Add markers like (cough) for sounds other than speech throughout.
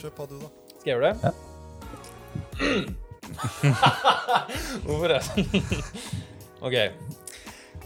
Kjør på, du, da. Skal jeg gjøre det? (laughs) Hvorfor er det sånn? (laughs) ok.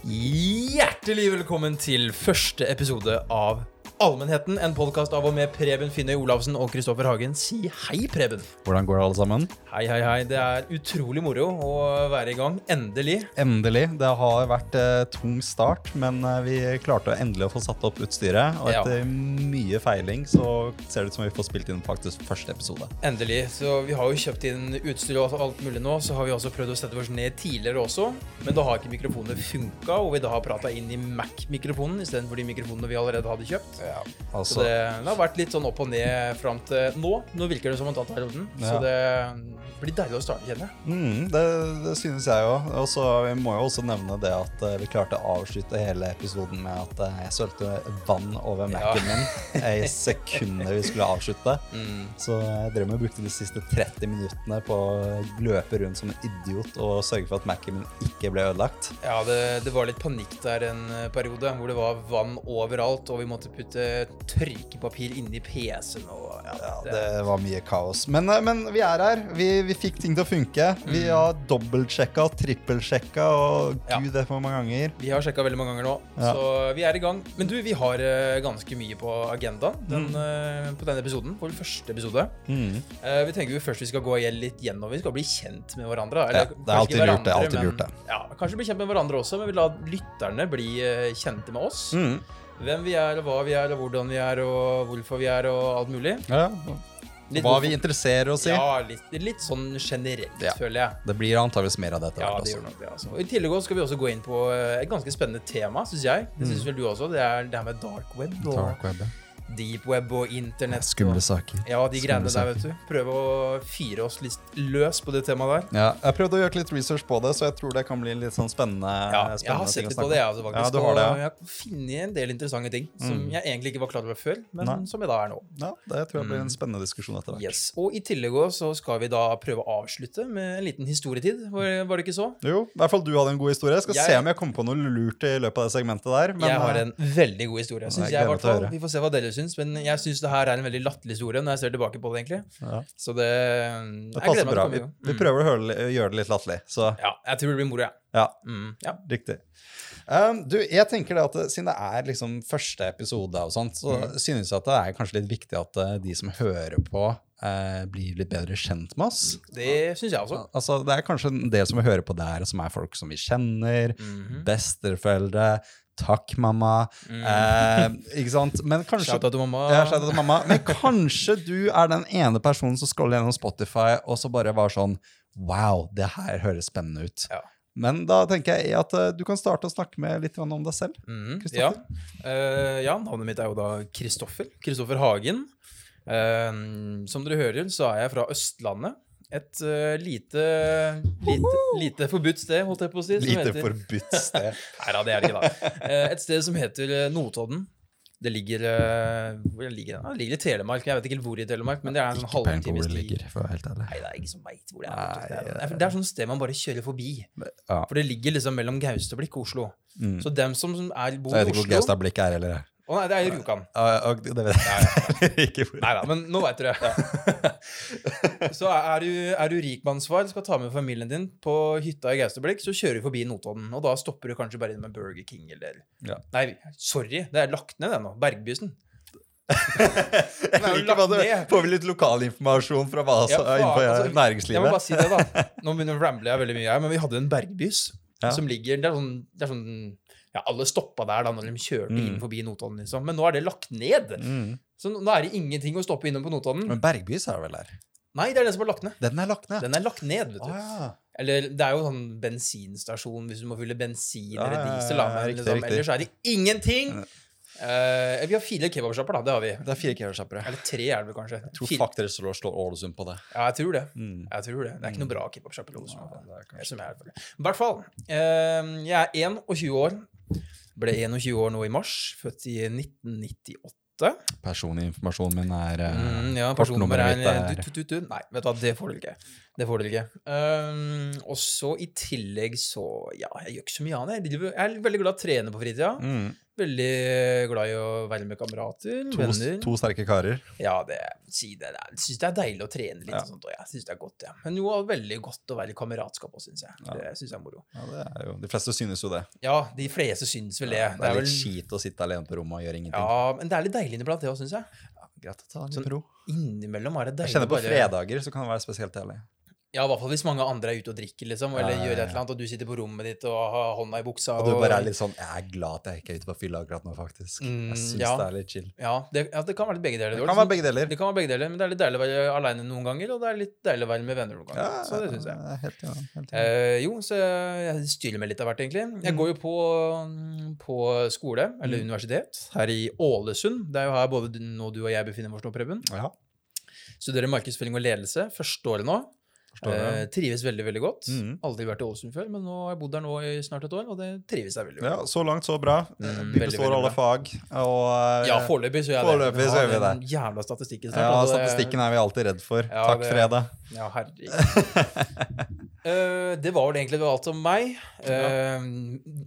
Hjertelig velkommen til første episode av Allmennheten, en podkast av og med Preben Finnøy Olavsen og Kristoffer Hagen. Si hei, Preben. Hvordan går det, alle sammen? Hei, hei, hei. Det er utrolig moro å være i gang. Endelig. Endelig. Det har vært eh, tung start, men eh, vi klarte endelig å få satt opp utstyret. Og Ja. etter mye feiling så ser det ut som vi får spilt inn faktisk første episode. Endelig. Så vi har jo kjøpt inn utstyr og alt mulig nå. Så har vi også prøvd å sette oss ned tidligere også. Men da har ikke mikrofonene funka, og vi da har prata inn i Mac-mikrofonen istedenfor de mikrofonene vi allerede hadde kjøpt. Ja, altså, det, det har vært litt sånn opp og ned fram til nå. Nå virker det som en tatt perioden. Så Ja. det blir deilig å starte, kjenner jeg. mm, det, det synes jeg òg. Og så vi må jo også nevne det at eh, vi klarte å avslutte hele episoden med at eh, jeg sølte vann over Mac-en min (laughs) i sekundet vi skulle avslutte. Mm. Så jeg drev med å bruke de siste 30 minuttene på å løpe rundt som en idiot og sørge for at Mac-en min ikke ble ødelagt. Ja, det, det var litt panikk der en eh, periode, hvor det var vann overalt, og vi måtte putte tørkepapir inni PC-en og ja, Ja, det, det var mye kaos. Men, eh, men vi er her. Vi, vi fikk ting til å funke. Vi har dobbeltsjekka og trippelsjekka og gud, det for mange ganger. Vi har sjekka veldig mange ganger nå, så vi er i gang. Men du, vi har eh, ganske mye på agendaen den, Mm. eh, på denne episoden. På Vår første episode. Mm. Vi tenker jo først vi skal gå litt gjennom. Vi skal bli kjent med hverandre. Ja, det er alltid lurt, det alltid lurt, det. Ja, kanskje bli kjent med hverandre også, men vi la lytterne bli kjente med oss. Mm. Hvem vi er, og hva vi er, og hvordan vi er, og hvorfor vi er, og alt mulig. Ja. ja. Litt Hva hvorfor- vi interesserer oss i. Ja, litt, litt sånn generelt, Ja. føler jeg. Det blir antageligvis mer av det etter Ja, det gjør nok det. altså. Og I tillegg skal vi også gå inn på eh, et ganske spennende tema, syns jeg. Det syns vel du også. Det er det her med dark web og Mm. Dark web, ja. Deep web og internett. Skumle saker. ja, de greiene der, vet du. Prøve å fire oss litt løs på det temaet der. Ja, jeg prøvde å gjøre litt research på det, så jeg tror det kan bli litt sånn spennende. Ja, jeg har sett litt på det, jeg altså, faktisk. Ja, du har det, og jeg har funnet en del interessante ting som Mm. jeg egentlig ikke var klar over før, men Nei. som jeg da er nå. Ja, det tror jeg blir en spennende diskusjon etter hvert. Mm. Yes. Og i tillegg så skal vi da prøve å avslutte med en liten historietid. Var, det ikke så? Jo, i hvert fall du hadde en god historie. Jeg skal Jeg- se om jeg kommer på noe lurt i løpet av det segmentet der. Men, jeg har eh, en veldig god historie. syns Jeg jeg, i hvert fall. Vi får se hva dere syns, men jeg syns det her er en veldig latterlig historie når jeg ser tilbake på det, egentlig. ja, Så det det passer bra. Vi, vi Mm. prøver å gjøre det litt latterlig. Så Ja, jeg tror det blir moro, jeg. ja, Mm. Ja. riktig. Um, du, jeg tenker det at Siden det er liksom første episode, og sånt, så Mm. synes jeg at det er kanskje litt viktig at eh, de som hører på, uh, blir litt bedre kjent med oss. Det syns jeg også. Altså, Det er kanskje en del som hører på der, som er folk som vi kjenner. Mhm. Besteforeldre. Takk, mamma. Eh, ikke sant? Men kanskje mamma. Ja, mamma. Men kanskje du er den ene personen som scroller gjennom Spotify og så bare var sånn Wow, det her høres spennende ut. Ja. Men da tenker jeg at eh, du kan starte å snakke med litt om deg selv. Mm, Kristoffer? Ja. Uh, ja, navnet mitt er jo da Kristoffer. Kristoffer Hagen. Uh, som dere hører, så er jeg fra Østlandet. Et uh, lite, lite lite forbudt sted, holdt jeg på å si. som Lite heter- forbudt sted. (laughs) Nei da, det er det ikke, da. Eh, Et sted som heter eh, Notodden. Det ligger Hvor ligger det? Det ligger i Telemark. Jeg vet ikke hvor i Telemark, men det er en sånn Ikke sti. ligger, for å være helt ærlig. Nei, det er ingen som veit hvor det er. Nei, Det er, det er, sånn sted man bare kjører forbi. Ja. For det ligger liksom mellom Gaustablikk og Oslo. Mm. Så dem som som er, bor Så jeg vet ikke hvor Gaustablikk er heller. Å nei, det er Rjukan. Ja, og det vet jeg (laughs) ikke hvor. Nei da, men nå veit det. (laughs) så er du, er du rikmannsfar, skal ta med familien din på hytta i Gaustablikk, så kjører du forbi Notodden. Og da stopper du kanskje bare inn med Burger King eller Ja. Nei, sorry, det er lagt ned, det nå. Bergbysen. (laughs) Jeg er liker hva du. Får vi litt lokalinformasjon fra hva som er innenfor altså, Jeg må bare si det, da. Nå begynner jeg veldig mye her, men vi hadde en bergbys Ja. som ligger Det er sånn, det er sånn ja, Alle stoppa der da når de kjørte Mm. inn forbi Notodden, liksom. Men nå er det lagt ned. Mm. Så nå er det ingenting å stoppe innom på Notodden. Men Bergby sa vel der? Nei, det er den som er lagt ned. Den er lagt ned. Den er lagt ned, vet du. Ah, ja. Eller det er jo sånn bensinstasjon hvis du må fylle bensin Ja, eller ja, ja, diesel. da, ja, liksom. Ellers er det ingenting. Uh, vi har fire kebabsjapper, da. Det har vi. Det er fire kebabsjappere. Eller tre er det vel kanskje. Jeg tror Fire- faktisk dere slår, Ålesund på det. Ja, jeg tror det. Mm. Jeg tror det. Det er ikke noe bra kebabsjappe. i Ålesund, i hvert fall. det Det eh, jeg er 21 år. Ble 21 år nå i mars. Født i 1998. Personlig informasjonen min er eh, Mm, ja, personnummeret mitt er er du, du, du. Nei, vet du hva, det får du ikke. Det får du ikke. Um, og så i tillegg så Ja, jeg gjør ikke så mye annet. Jeg er veldig glad i å trene på fritida. mm. Veldig glad i å være med kamerater, To, venner. to sterke karer. Ja, det si det. Jeg syns det er deilig å trene litt Ja. og sånt, og jeg synes det er godt, ja. Men jo, veldig godt å være i kameratskap òg, syns jeg. Det syns jeg er moro. Ja, det er jo, de fleste synes jo det. Ja, de fleste synes vel det. Ja, det er litt vel kjipt å sitte alene på rommet og gjøre ingenting. Ja, men det er litt deilig inniblant, det òg, syns jeg. Greit å ta litt Sånn- ro. Innimellom er det deilig Jeg kjenner på bare- fredager så kan det være spesielt deilig. Ja, i hvert fall hvis mange andre er ute og drikker, liksom, eller Ja, ja, gjør et eller annet, og du sitter på rommet ditt og har hånda i buksa. Og du bare er litt sånn Jeg er glad at jeg ikke er ute på fylla akkurat nå, faktisk. Mm, Jeg syns ja. det er litt chill. Ja det, ja, det kan være litt begge deler. Det kan liksom- være begge deler. Det kan være begge deler, men det er litt deilig å være aleine noen ganger, og det er litt deilig å være med venner noen ganger. Ja, så det syns jeg. Helt enig. Helt. Eh, jo, så jeg styrer med litt av hvert, egentlig. Jeg Mm. går jo på, på skole, eller universitet, her i Ålesund. Det er jo her både nå du og jeg befinner oss nå, Preben. Ja, Studerer markedsføring og ledelse. Første året nå. Eh, trives veldig, veldig godt. Mm. Aldri vært i Ålesund før, men nå har jeg bodd der nå i snart et år, og det trives jeg veldig godt. Ja, så langt, så bra. Mm, vi består alle fag. Og eh, Ja, foreløpig så gjør vi det. vi den jævla statistikken snart. ja, statistikken er vi alltid redd for. Ja, Takk, det- Freda. Ja, herregud. (laughs) Eh, det var vel egentlig alt om meg. Uh,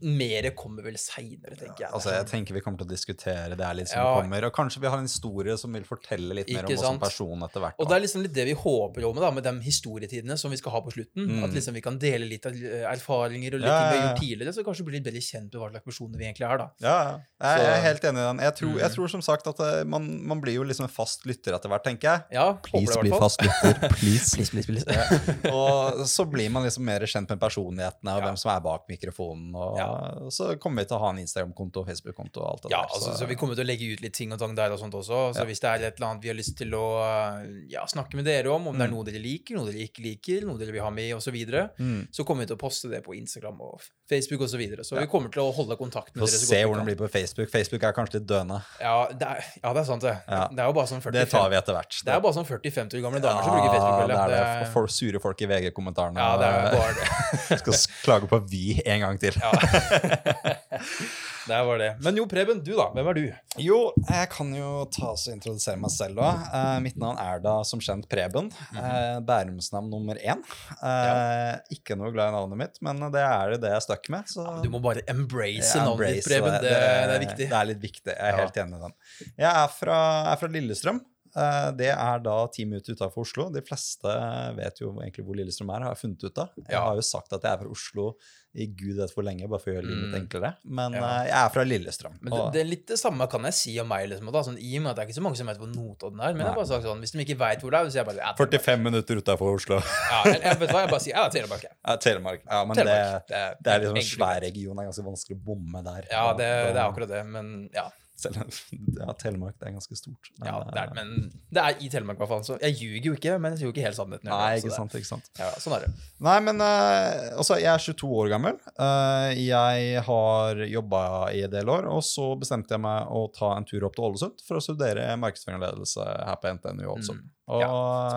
mere kommer vel seinere, tenker jeg. Altså, jeg tenker vi kommer til å diskutere det her litt som Ja. kommer. Og kanskje vi har en historie som vil fortelle litt mer om Ikke oss som person etter hvert. Og da. det er liksom litt det vi håper om da, med de historietidene som vi skal ha på slutten. Mm. At liksom vi kan dele litt av eh, erfaringer og litt Ja, ting vi ja, har gjort tidligere, så kanskje bli litt bedre kjent med hva slags personer vi egentlig er, da. Ja, ja. jeg jeg er helt enig i den. Jeg tror, jeg Mm. tror som sagt at eh, man, man blir jo liksom en fast lytter etter hvert, tenker jeg. Ja, please, bli fast lytter. (laughs) Please. Please, please, please. og så blir man liksom mer kjent med personlighetene og Ja. hvem som er bak mikrofonen. Og Ja. så kommer vi til å ha en Instagram-konto og Facebook-konto og alt det Ja, der. altså, så vi kommer til å legge ut litt ting og tang der og sånt også. Så hvis det er et eller annet vi har lyst til å ja, snakke med dere om, om det er Mm. noe dere liker, noe dere ikke liker, noe dere vil ha med, osv., så, videre, mm. så kommer vi til å poste det på Instagram og Facebook osv. Så, videre. så vi kommer til å holde kontakt med Få dere så se hvordan det blir på Facebook. Facebook er kanskje litt døende. Ja, det er, ja, det er sant, det. Det er jo bare sånn 40 Det tar vi etter hvert. Det er bare sånn 40-50 år gamle damer som bruker Facebook. det er det. For sure folk i VG-kommentarene. ja, det er bare det. (laughs) Skal klage på vi en gang til. Ja. (laughs) det var det. Men jo, Preben, du da. Hvem er du? Jo, jeg kan jo ta oss og introdusere meg selv òg. mitt navn er da som kjent Preben. Uh, Bærumsnavn nummer én. Eh, Ikke noe glad i navnet mitt, men det er det det jeg er stuck med. Så Du må bare embrace jeg navnet ditt, Preben. Det, det er viktig. Det er litt viktig. Jeg er Ja. helt enig i den. Jeg er fra, er fra Lillestrøm. Eh, Det er da ti minutter utafor Oslo. De fleste vet jo egentlig hvor Lillestrøm er, har jeg funnet ut av. Jeg har jo sagt at jeg er fra Oslo i gud vet hvor lenge, bare for å gjøre livet litt Mm. enklere. Men Ja. eh, jeg er fra Lillestrøm. Men det, det er litt det samme kan jeg si om meg, liksom, da, sånn, i og med at det er ikke så mange som vet hvor Notodden er. Men jeg Nei. bare sagt sånn, hvis de ikke vet hvor det er, så jeg bare jeg, 45 minutter utafor Oslo. Ja, jeg, jeg, vet hva, jeg bare sier ja, Telemark. Ja. Telemark. Ja, men Telemark. det, det er liksom en svær region. Det er ganske vanskelig å bomme der. Ja, det, det er akkurat det, men ja. Selv, (laughs) ja, Telemark det er ganske stort. men, ja det er, eh, men det er i Telemark, i hvert fall. Så jeg ljuger jo ikke, men jeg sier jo ikke helt sannheten. Nei, ikke sant. ikke sant. Ja, sånn er det. Nei, men uh, altså, jeg er 22 år gammel. Uh, jeg har jobba i en del år, og så bestemte jeg meg å ta en tur opp til Ålesund for å studere markedsføring og ledelse her på NTNU Ålesund. Mm. Og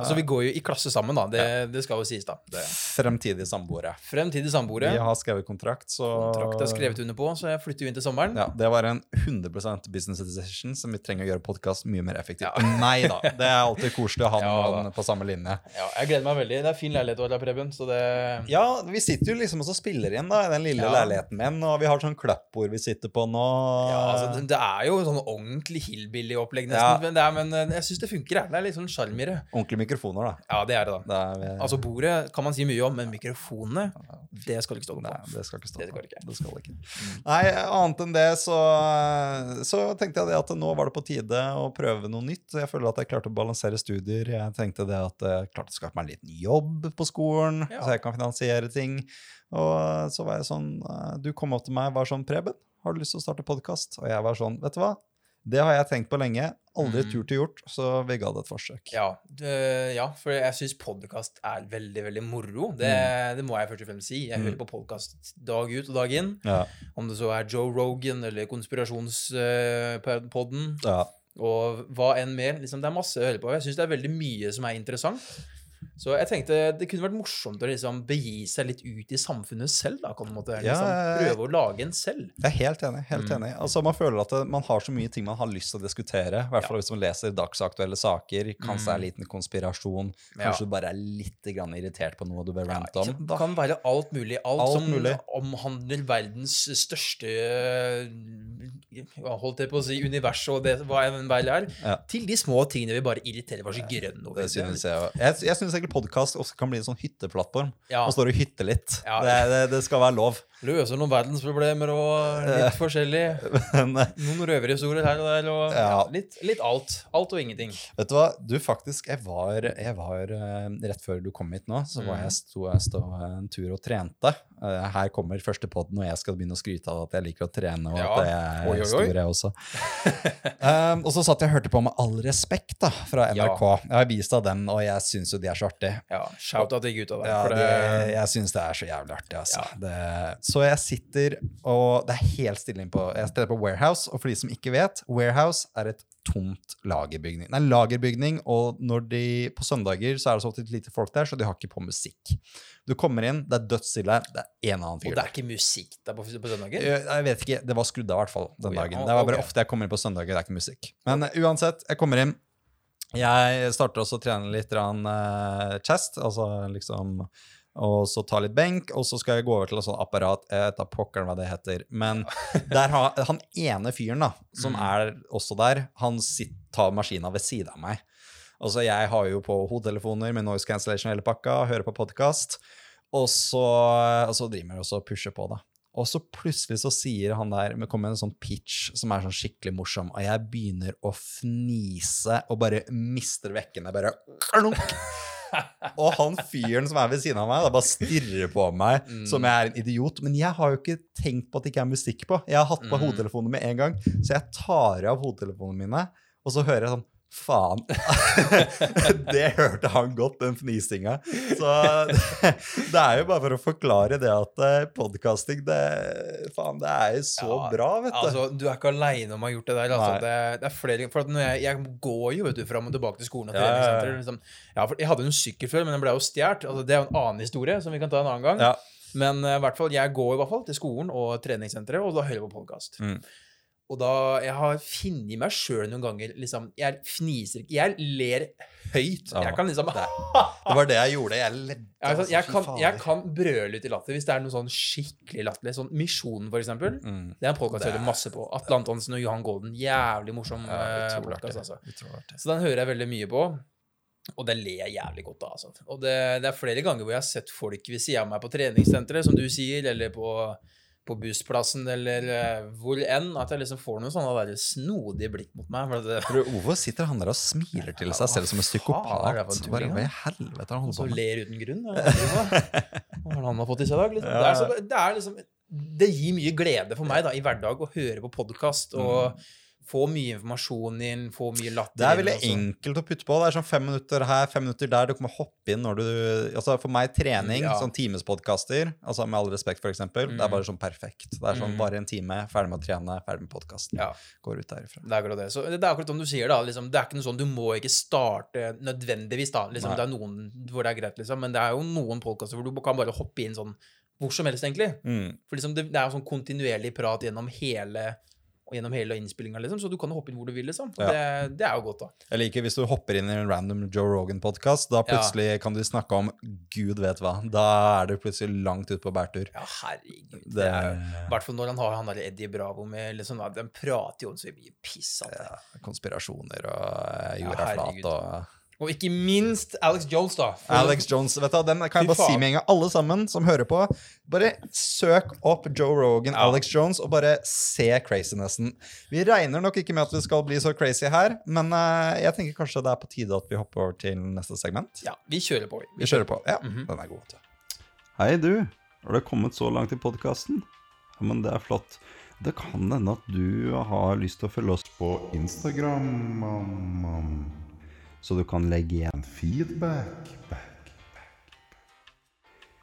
Altså, vi går jo i klasse sammen, da. Det, det skal jo sies, da. Det. fremtidige samboere. Fremtidig samboere. Vi har skrevet kontrakt, så Kontrakt er skrevet under på, så jeg flytter jo inn til sommeren. Ja, Det var en 100 business decision som vi trenger å gjøre podkast mye mer effektivt. Ja. (laughs) Nei da, det er alltid koselig å ha (laughs) Ja, noen på samme linje. Ja, jeg gleder meg veldig. Det er fin leilighet å ha, Preben, så det Ja, vi sitter jo liksom og spiller inn da, i den lille Ja. leiligheten min, og vi har sånn klappbord vi sitter på nå. Ja, altså, det- det er jo sånn ordentlig hillbilly-opplegg, nesten. Ja. Men, det er, men eh, jeg syns det funker. jeg. Det er litt sånn sjarm det. Ordentlige mikrofoner, da. Ja, det er det, da. Det er, Altså, bordet kan man si mye om, men mikrofonene, det skal du ikke stå på. Nei, det skal ikke stå Det skal ikke. Det skal ikke. Nei, annet enn det så, så tenkte jeg det at nå var det på tide å prøve noe nytt. Jeg føler at jeg klarte å balansere studier. Jeg tenkte det at jeg klarte å skaffe meg en liten jobb på skolen, Ja. så jeg kan finansiere ting. Og så var jeg sånn eh, Du kom opp til meg var sånn Preben, har du lyst til å starte podkast? Og jeg var sånn, vet du hva? Det har jeg tenkt på lenge. Aldri Mm. turt til gjort, så vi ga det et forsøk. Ja, det, ja for jeg syns podkast er veldig, veldig moro. Det, det må jeg først og fremst si. Jeg Mm. hører på podkast dag ut og dag inn. Ja. Om det så er Joe Rogan eller Konspirasjonspodden ja. og hva enn mer. Liksom, det er masse å høre på. Jeg syns det er veldig mye som er interessant. Så jeg tenkte det kunne vært morsomt å liksom begi seg litt ut i samfunnet selv. da, på en måte. Ja, Liksom, ja, ja. prøve å lage en selv. Jeg er helt enig. helt Mm. enig. Altså Man føler at det, man har så mye ting man har lyst til å diskutere. I hvert fall hvis man leser dagsaktuelle saker. Kanskje det er en liten konspirasjon. Ja. Kanskje du bare er litt grann irritert på noe du bør Ja, rante om. det kan være alt mulig. Alt, Alt som mulig. omhandler verdens største holdt jeg på å si, universet og det, hva enn vel er, Ja. til de små tingene vi bare irriterer oss grønn over. Det synes jeg også. Jeg, jeg syns egentlig podkast også kan bli en sånn hytteplattform. Ja. Man står og hytter litt. Ja. Det, det, det skal være lov. Løser noen verdensproblemer og litt forskjellig. (laughs) Men eh, Noen røverhistorier her og der, og ja. Ja. litt, litt alt. Alt og ingenting. vet du hva? Du, faktisk, jeg var, jeg var eh, Rett før du kom hit nå, så var Mhm. jeg sto, jeg stå en tur og trente. Eh, Her kommer første podden, og jeg skal begynne å skryte av at jeg liker å trene, og Ja. at jeg er oi, oi. stor, jeg også. um, og så satt jeg og hørte på Med all respekt da, fra NRK. Jeg har vist av dem, og jeg syns jo de er så artige. Ja, Shout-out til gutta der. Ja, det, det, jeg syns det er så jævlig artig. Altså. Det, så jeg sitter, og det er helt stille innpå. Jeg stedet på Warehouse, og for de som ikke vet, Warehouse er et tomt lagerbygning. Er en lagerbygning, og de, på søndager så er det så ofte lite folk der, så de har ikke på musikk. Du kommer inn, det er dødsstille, det er en annen og det er ikke musikk der på, på søndager? jeg jeg vet ikke, Det var skrudd av, i hvert fall, den Oh, ja. dagen. Det var bare okay. ofte jeg kommer inn på søndager, det er ikke musikk. Men eh, uansett, jeg kommer inn. Jeg starter også å trene litt rann, eh, chest, altså liksom Og så ta litt benk, og så skal jeg gå over til et sånt apparat. Jeg vet da pokkeren hva det heter. Men der har, (laughs) han ene fyren da, som Mm. er også der, han sitter, tar maskina ved siden av meg. Altså, jeg har jo på hodetelefoner med noise cancellation hele pakka, hører på podkast, og så, og så driver jeg også og pusher på, da. Og så plutselig så sier han der men kommer med en sånn pitch som er sånn skikkelig morsom, og jeg begynner å fnise og bare mister vekkene. Bare klunk! Og han fyren som er ved siden av meg, da bare stirrer på meg Mm. som jeg er en idiot. Men jeg har jo ikke tenkt på at det ikke er musikk på. Jeg har hatt på Mm. hodetelefonene med en gang, så jeg tar av hodetelefonene mine, og så hører jeg sånn Faen. (laughs) det hørte han godt, den fnisinga. Så (laughs) det, er jo bare for å forklare det at podkasting, det, faen, det er jo så Ja, bra, vet du. Altså, Du er ikke aleine om å ha gjort det der. Altså. Det, det er flere For jeg, jeg går jo vet du, fram og tilbake til skolen og Ja, ja, ja. treningssenter. Liksom. Ja, jeg hadde jo en sykkel før, men den ble jo stjålet. Altså, det er jo en annen historie som vi kan ta en annen gang. Ja. Men uh, hvert fall, jeg går i hvert fall til skolen og treningssenteret, og da hører jeg på podkast. Mm. Og da Jeg har funnet meg sjøl noen ganger liksom Jeg fniser ikke. Jeg ler høyt. Ja. Jeg kan liksom Det (laughs) var det jeg gjorde. Jeg ledde. jeg, altså, jeg, kan, jeg kan brøle ut i latter hvis det er noe sånn skikkelig latterlig. Sånn Misjonen, for eksempel. Mm. Det er en podkast jeg hører er- masse på. Atle Antonsen og Johan Golden. Jævlig morsom Ja, utrolig podkast, altså. Så den hører jeg veldig mye på. Og det ler jeg jævlig godt av. Altså. Og det, det er flere ganger hvor jeg har sett folk ved siden av meg på treningssenteret, som du sier, eller på, på bussplassen, eller eh, hvor enn, at jeg liksom får noen sånne der snodige blikk mot meg. Det, Hvorfor sitter han der og smiler til seg selv som en psykopat. Bare, i helvete har han og så på med? ler uten grunn. (laughs) Hva er han har fått i seg i dag? Liksom? Det, er så, det er liksom Det gir mye glede for meg da, i hverdag å høre på podkast og få mye informasjon inn, få mye latter inn. Det er veldig inn, enkelt å putte på. Det er sånn fem minutter her, fem minutter der. Du kommer hoppe inn når du Altså For meg, trening, Ja. sånn timespodkaster, altså med all respekt, for eksempel, det er Mm. bare sånn perfekt. Det er sånn Mm. bare en time, ferdig med å trene, ferdig med podkasten. Ja. Går ut derifra. Det er akkurat det. Så det er akkurat som du sier, da. Liksom, det er ikke noe sånn, Du må ikke starte nødvendigvis, da. Liksom, det er noen hvor det er greit, liksom. Men det er jo noen podkaster hvor du kan bare hoppe inn sånn hvor som helst, egentlig. Mm. For liksom, det, det er jo sånn kontinuerlig prat gjennom hele og gjennom hele innspillinga, liksom. Så du kan hoppe inn hvor du vil, liksom. Ja. det, det er jo godt, da. Jeg liker hvis du hopper inn i en random Joe Rogan-podkast. Da Ja. plutselig kan du snakke om gud vet hva. Da er du plutselig langt ute på bærtur. Ja, herregud. Det er I hvert fall når han har han der Eddie Bravo med liksom, Den prater jo om så mye piss. at ja, konspirasjoner og Ja, flat og Og ikke minst Alex Jones, da. For- Alex Jones, vet du, den kan jeg bare si med en gang. Alle sammen som hører på, bare søk opp Joe Rogan, Ja. Alex Jones, og bare se crazinessen. Vi regner nok ikke med at vi skal bli så crazy her, men uh, jeg tenker kanskje det er på tide at vi hopper over til neste segment. Ja, vi kjører på. Vi kjører på. Ja, Mhm. den er god. Hei du, har du kommet så langt i podkasten? Ja, men det er flott. Det kan hende at du har lyst til å følge oss på Instagram, mam, mam. Så du kan legge igjen feedback. Back, back, back.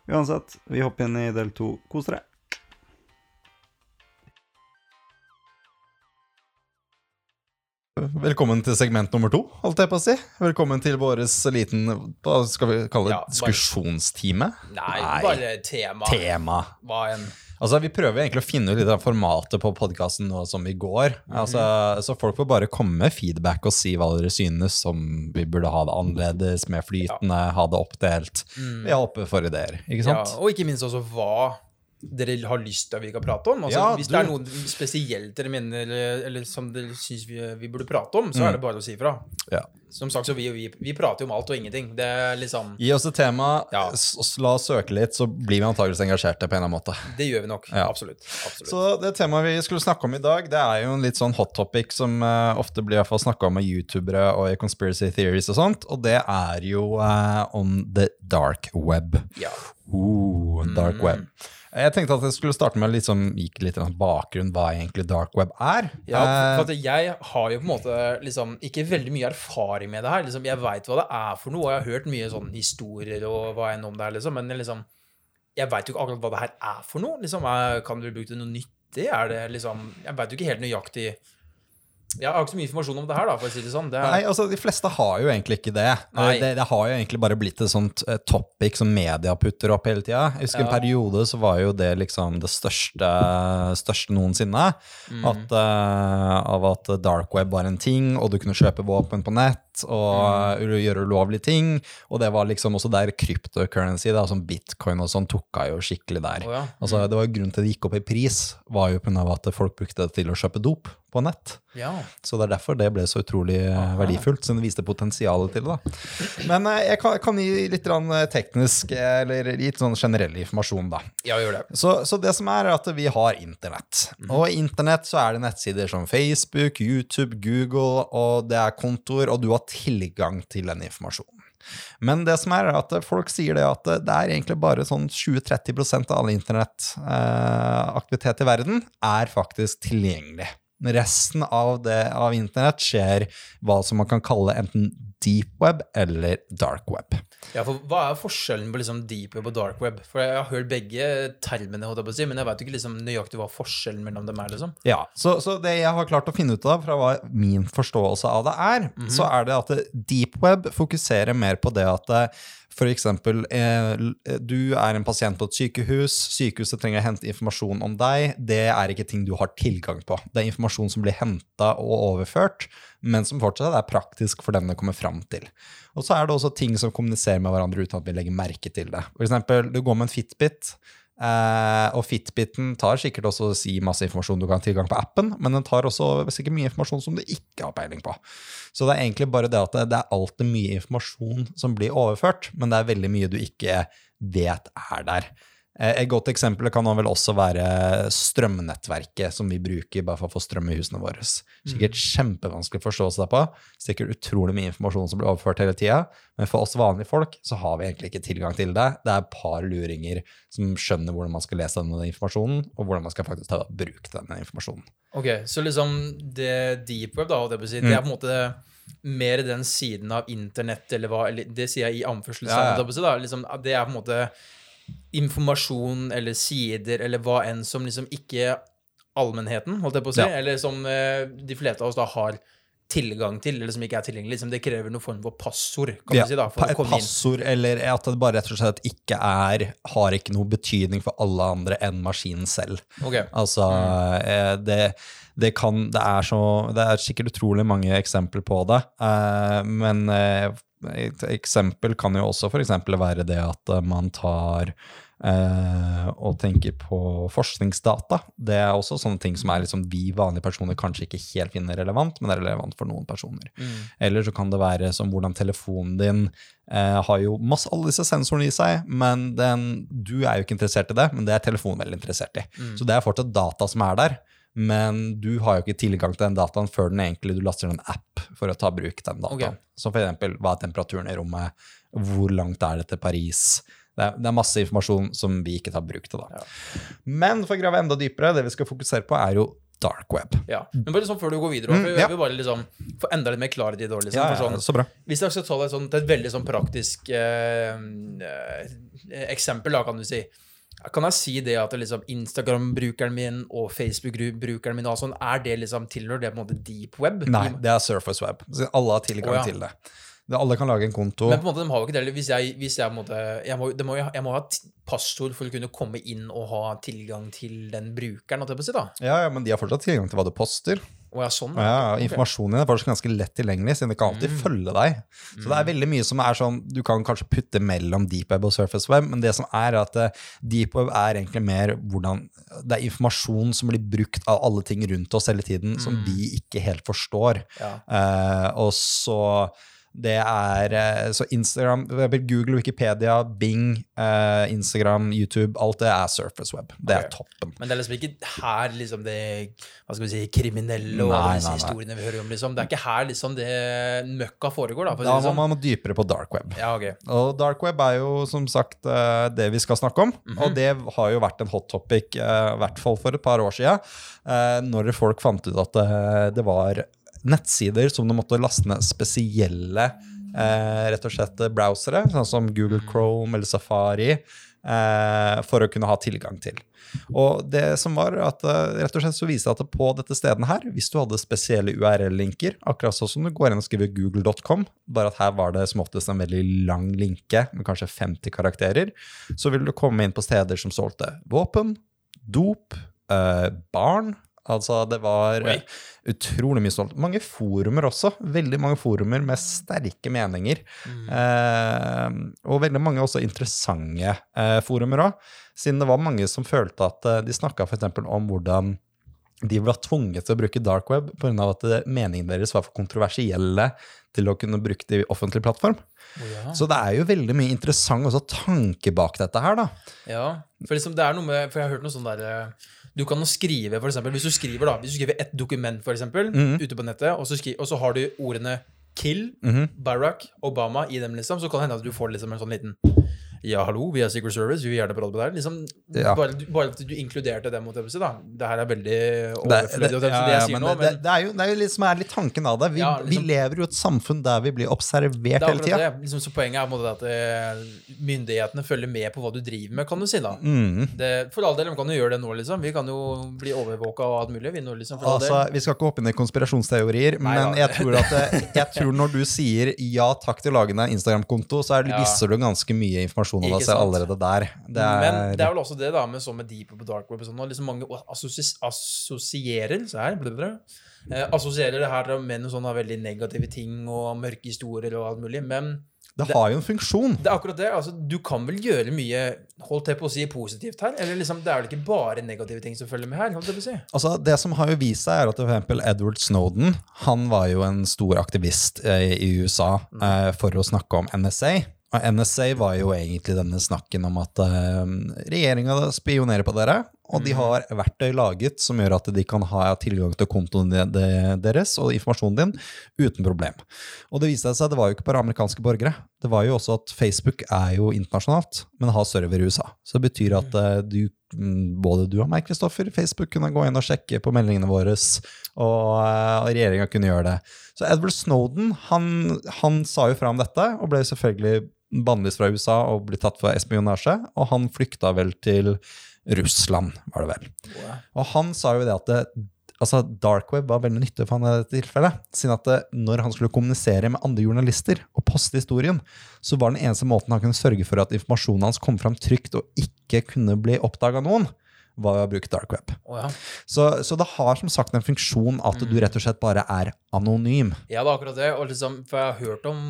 Uansett, vi hopper inn i del to. Kos dere. Velkommen til segment nummer to, holdt jeg på å si. Velkommen til vår liten hva skal vi kalle det, Ja, diskusjonstime. Nei, Nei. bare tema. Tema. Hva enn. Altså, Vi prøver egentlig å finne ut litt av formatet på podkasten nå som vi går. Mhm. Altså, så folk får bare komme med feedback og si hva dere synes, som vi burde ha det annerledes, mer flytende, ha det oppdelt. Mm. Vi er oppe for ideer, ikke Ja, sant? og ikke minst også hva dere har lyst til at vi kan prate om. Altså, Ja, hvis det er noe spesielt dere mener, eller, eller som dere syns vi, vi burde prate om, så er det bare å si ifra. Ja. Som sagt, så vi, vi, vi prater jo om alt og ingenting. Det er liksom Gi oss et tema, Ja. la oss søke litt, så blir vi antakeligvis engasjerte på en eller annen måte. Det gjør vi nok. Absolutt. absolutt. Så det temaet vi skulle snakke om i dag, det er jo en litt sånn hot topic som uh, ofte blir i snakka om av youtubere og i conspiracy theories og sånt, og det er jo uh, om the dark web. ja. Uh, dark Mm. web. Jeg tenkte at jeg skulle starte med litt sånn, gikk litt bakgrunn hva egentlig dark web er. Ja, for Eh, jeg har jo på en måte liksom ikke veldig mye erfaring med det her. Liksom, jeg veit hva det er for noe, og jeg har hørt mye sånn historier og hva enn om det er, liksom, men liksom Jeg veit jo ikke akkurat hva det her er for noe. Liksom, kan du bruke det noe nyttig? Er det liksom Jeg veit jo ikke helt nøyaktig Jeg har ikke så mye informasjon om det her, da, for å si det sånn. Det Nei, er, altså De fleste har jo egentlig ikke det. Nei. Det, det har jo egentlig bare blitt et sånt eh, topic som media putter opp hele tida. Jeg husker en periode så var jo det liksom det største, største noensinne. Mm. At, uh, av at dark web var en ting, og du kunne kjøpe våpen på nett og Mm. gjøre ulovlige ting. Og det var liksom også der cryptocurrency, da, som bitcoin og sånn, tok av jo skikkelig der. Oh, ja. Altså, det var Grunnen til det gikk opp i pris, var jo pga. at folk brukte det til å kjøpe dop på nett. ja. Så det er derfor det ble så utrolig Aha. verdifullt, siden det viste potensialet til det. Men eh, jeg kan, kan gi litt eh, teknisk, eh, eller litt sånn generell informasjon, da. ja, gjør det. Så, så det som er, er at vi har internett. Og i internett så er det nettsider som Facebook, YouTube, Google, og det er kontoer, og du har tilgang til den informasjonen. Men det som er, er at folk sier det at det er egentlig bare sånn 20-30 av all internettaktivitet i verden er faktisk tilgjengelig. Resten av, det, av internett skjer hva som man kan kalle enten deep web eller dark web. Ja, for Hva er forskjellen på liksom deep web og dark web? For Jeg har hørt begge termene, si, men jeg vet ikke liksom nøyaktig hva forskjellen mellom dem er. liksom. Ja, så, så det jeg har klart å finne ut av fra hva min forståelse av det er, så er det at deep web fokuserer mer på det at F.eks. eh, du er en pasient på et sykehus, sykehuset trenger å hente informasjon om deg, det er ikke ting du har tilgang på. Det er informasjon som blir henta og overført, men som fortsatt er praktisk for den det kommer fram til. Og så er det også ting som kommuniserer med hverandre uten at vi legger merke til det. For eksempel, du går med en Fitbit, Eh, og Fitbiten tar sikkert også si masse informasjon du kan ha tilgang på appen, men den tar også sikkert mye informasjon som du ikke har peiling på. Så det er egentlig bare det at det er alltid mye informasjon som blir overført, men det er veldig mye du ikke vet er der. Eh, Et godt eksempel kan vel også være strømnettverket som vi bruker bare for å få strøm i husene våre. Sikkert kjempevanskelig å forstå seg på. Sikkert utrolig mye informasjon som blir overført hele tida. Men for oss vanlige folk så har vi egentlig ikke tilgang til det. Det er et par luringer som skjønner hvordan man skal lese denne informasjonen, og hvordan man skal faktisk ta bruke denne informasjonen. Ok, Så liksom det deep web, da, å si, det er på en måte mer den siden av internett, eller hva eller Det sier jeg i anførselstegn. Ja, ja. liksom, Det er på en måte informasjon eller sider eller hva enn som liksom ikke allmennheten, holdt jeg på å si, Ja. eller som eh, de fleste av oss da har tilgang til, eller som ikke er tilgjengelig. Liksom, det krever noen form for passord, kan Ja, du si, da, for å et komme inn. passord, eller at det bare rett og slett ikke er Har ikke noe betydning for alle andre enn maskinen selv. Ok, Altså, mm. det, det kan Det er så Det er sikkert utrolig mange eksempler på det, eh, men eh, et eksempel kan jo også eksempel være det at eh, man tar eh, og tenker på forskningsdata. Det er også sånne ting som er liksom vi vanlige personer kanskje ikke helt finner relevant, men det er relevant for noen personer. Mm. Eller så kan det være som hvordan telefonen din eh, har jo masse alle disse sensorene i seg, men den, du er jo ikke interessert i det, men det er telefonen veldig interessert i. Mm. Så det er fortsatt data som er der, men du har jo ikke tilgang til den dataen før den egentlig du laster en app for å ta bruk den dataen. Okay. Som eksempel hva er temperaturen i rommet, hvor langt er det til Paris? Det er, det er masse informasjon som vi ikke tar bruk til. da. Men for å grave enda dypere, det vi skal fokusere på, er jo dark web. Ja. Men bare liksom før du går videre, for Mm, ja. vil bare liksom få enda litt mer klarhet i det. Liksom, Ja, ja, sånn, så bra. Hvis jeg skal ta deg sånn, til et veldig sånn praktisk eh, eh, eksempel, da, kan du si. Kan jeg si det at liksom Instagram-brukeren min og Facebook-brukeren min og sånn, er det liksom tilhører det på en måte deep web? Nei, det er Surface Web. Så alle har tilgang oh, ja. til det. det. Alle kan lage en konto. Men på en måte, de har jo ikke det. Hvis jeg, hvis jeg, måte, jeg, må, må, jeg må ha passord for å kunne komme inn og ha tilgang til den brukeren. si. Ja, ja, men de har fortsatt tilgang til hva du poster. Å ja, sånn. Ja, ja, Informasjonen din er faktisk ganske lett tilgjengelig, siden det kan alltid Mm. følge deg. Så det er veldig mye som er sånn Du kan kanskje putte mellom deep web og surface web, men det som er at eh, deep web er egentlig mer hvordan Det er informasjon som blir brukt av alle ting rundt oss hele tiden, som Mm. vi ikke helt forstår. Ja. Uh, og så det er eh, Så Instagram, Google, Wikipedia, Bing, eh, Instagram, YouTube, alt det er surface web. Det er okay. toppen. Men det er liksom ikke her liksom det hva skal vi si, kriminelle og Nei, nei, nei. historiene vi hører om. liksom. Det er ikke her liksom det møkka foregår. da, Da må sånn. man dypere på dark web. Ja, okay. Og dark web er jo som sagt eh, det vi skal snakke om. Mhm. Og det har jo vært en hot topic, i hvert fall for et par år eh, når folk fant ut at det var nettsider som du måtte laste ned spesielle eh, rett og slett browsere, sånn som Google Chrome eller Safari, eh, for å kunne ha tilgang til. Og det som var at eh, rett og slett så viste at på dette stedet her, hvis du hadde spesielle URL-linker, akkurat sånn som du går inn og skriver google.com, bare at her var det som oftest en veldig lang linke med kanskje 50 karakterer, så ville du komme inn på steder som solgte våpen, dop, eh, barn. Altså, det var. Utrolig mye stolt. Mange forumer også. Veldig mange forumer med sterke meninger. Mm. Eh, og veldig mange også interessante eh, forumer òg. Siden det var mange som følte at eh, de snakka f.eks. om hvordan de var tvunget til å bruke dark web pga. at eh, meningene deres var for kontroversielle til å kunne bruke det i offentlig plattform. Oh, ja. Så det er jo veldig mye interessant også tanke bak dette her, da. ja. For liksom med For jeg har hørt noe sånn der eh, Du kan skrive, for eksempel, hvis du skriver da, hvis du skriver et dokument, for eksempel, Mhm. ute på nettet, og så, skri, og så har du ordene Kill, Mhm. Barack, Obama i dem, liksom, så kan det hende at du får liksom en sånn liten Ja, hallo, vi er Secret Service, vi vil gjerne prate med deg. Liksom, Ja. bare, bare at du inkluderte dem, mot MC, da. Det her er veldig det, overflødig, det, ja, ja, men nå, men det, det er jo det er jo er litt tanken av det. Vi, Ja, vi liksom- lever jo et samfunn der vi blir observert er hele tida. Liksom, så poenget er på en måte at eh, myndighetene følger med på hva du driver med, kan du si, da. Mm. Det, for all del, de kan jo gjøre det nå, liksom. Vi kan jo bli overvåka og alt mulig. Vi nå, liksom. Altså, Vi skal ikke hoppe inn i konspirasjonsteorier, Nei men jeg tror at jeg (laughs) tror når du sier ja takk til å lage deg Instagram-konto, så er, Ja. du ganske mye informasjon om Ikke deg selv allerede der. Det er, Men det er vel også det da med sånn med deep på dark web sånn, liksom mange assosi assosierer så her, blablabla, eh, assosierer det her med noen sånne veldig negative ting og mørke historier og alt mulig, men det har jo en funksjon. det er akkurat det. altså Du kan vel gjøre mye holdt jeg på å si, positivt her? Eller liksom, det er vel ikke bare negative ting som følger med her? holdt jeg på å si? Altså, det som har jo vist seg, er at eksempel Edward Snowden han var jo en stor aktivist eh, i USA eh, for å snakke om NSA. Og NSA var jo egentlig denne snakken om at uh, regjeringa spionerer på dere, og de har verktøy laget som gjør at de kan ha tilgang til kontoen de- de- deres og informasjonen din uten problem. Og det viste seg at det var jo ikke bare amerikanske borgere. Det var jo også at Facebook er jo internasjonalt, men har server i USA. Så det betyr at eh, du, mm, både du og meg, Kristoffer, Facebook kunne gå inn og sjekke på meldingene våre, og, eh, og regjeringa kunne gjøre det. Så Edward Snowden han, han sa jo fra om dette, og ble selvfølgelig bannlyst fra USA og blitt tatt for espionasje, og han flykta vel til Russland, var det vel. Og han sa jo det at det, altså dark web var veldig nyttig for han i dette tilfellet. Siden at det, når han skulle kommunisere med andre journalister og poste historien, så var den eneste måten han kunne sørge for at informasjonen hans kom fram trygt og ikke kunne bli oppdaga noen, var å bruke dark web. Oh, ja. Så, så det har som sagt en funksjon at du rett og slett bare er anonym. Ja, det er akkurat det. Og liksom, for jeg har hørt om,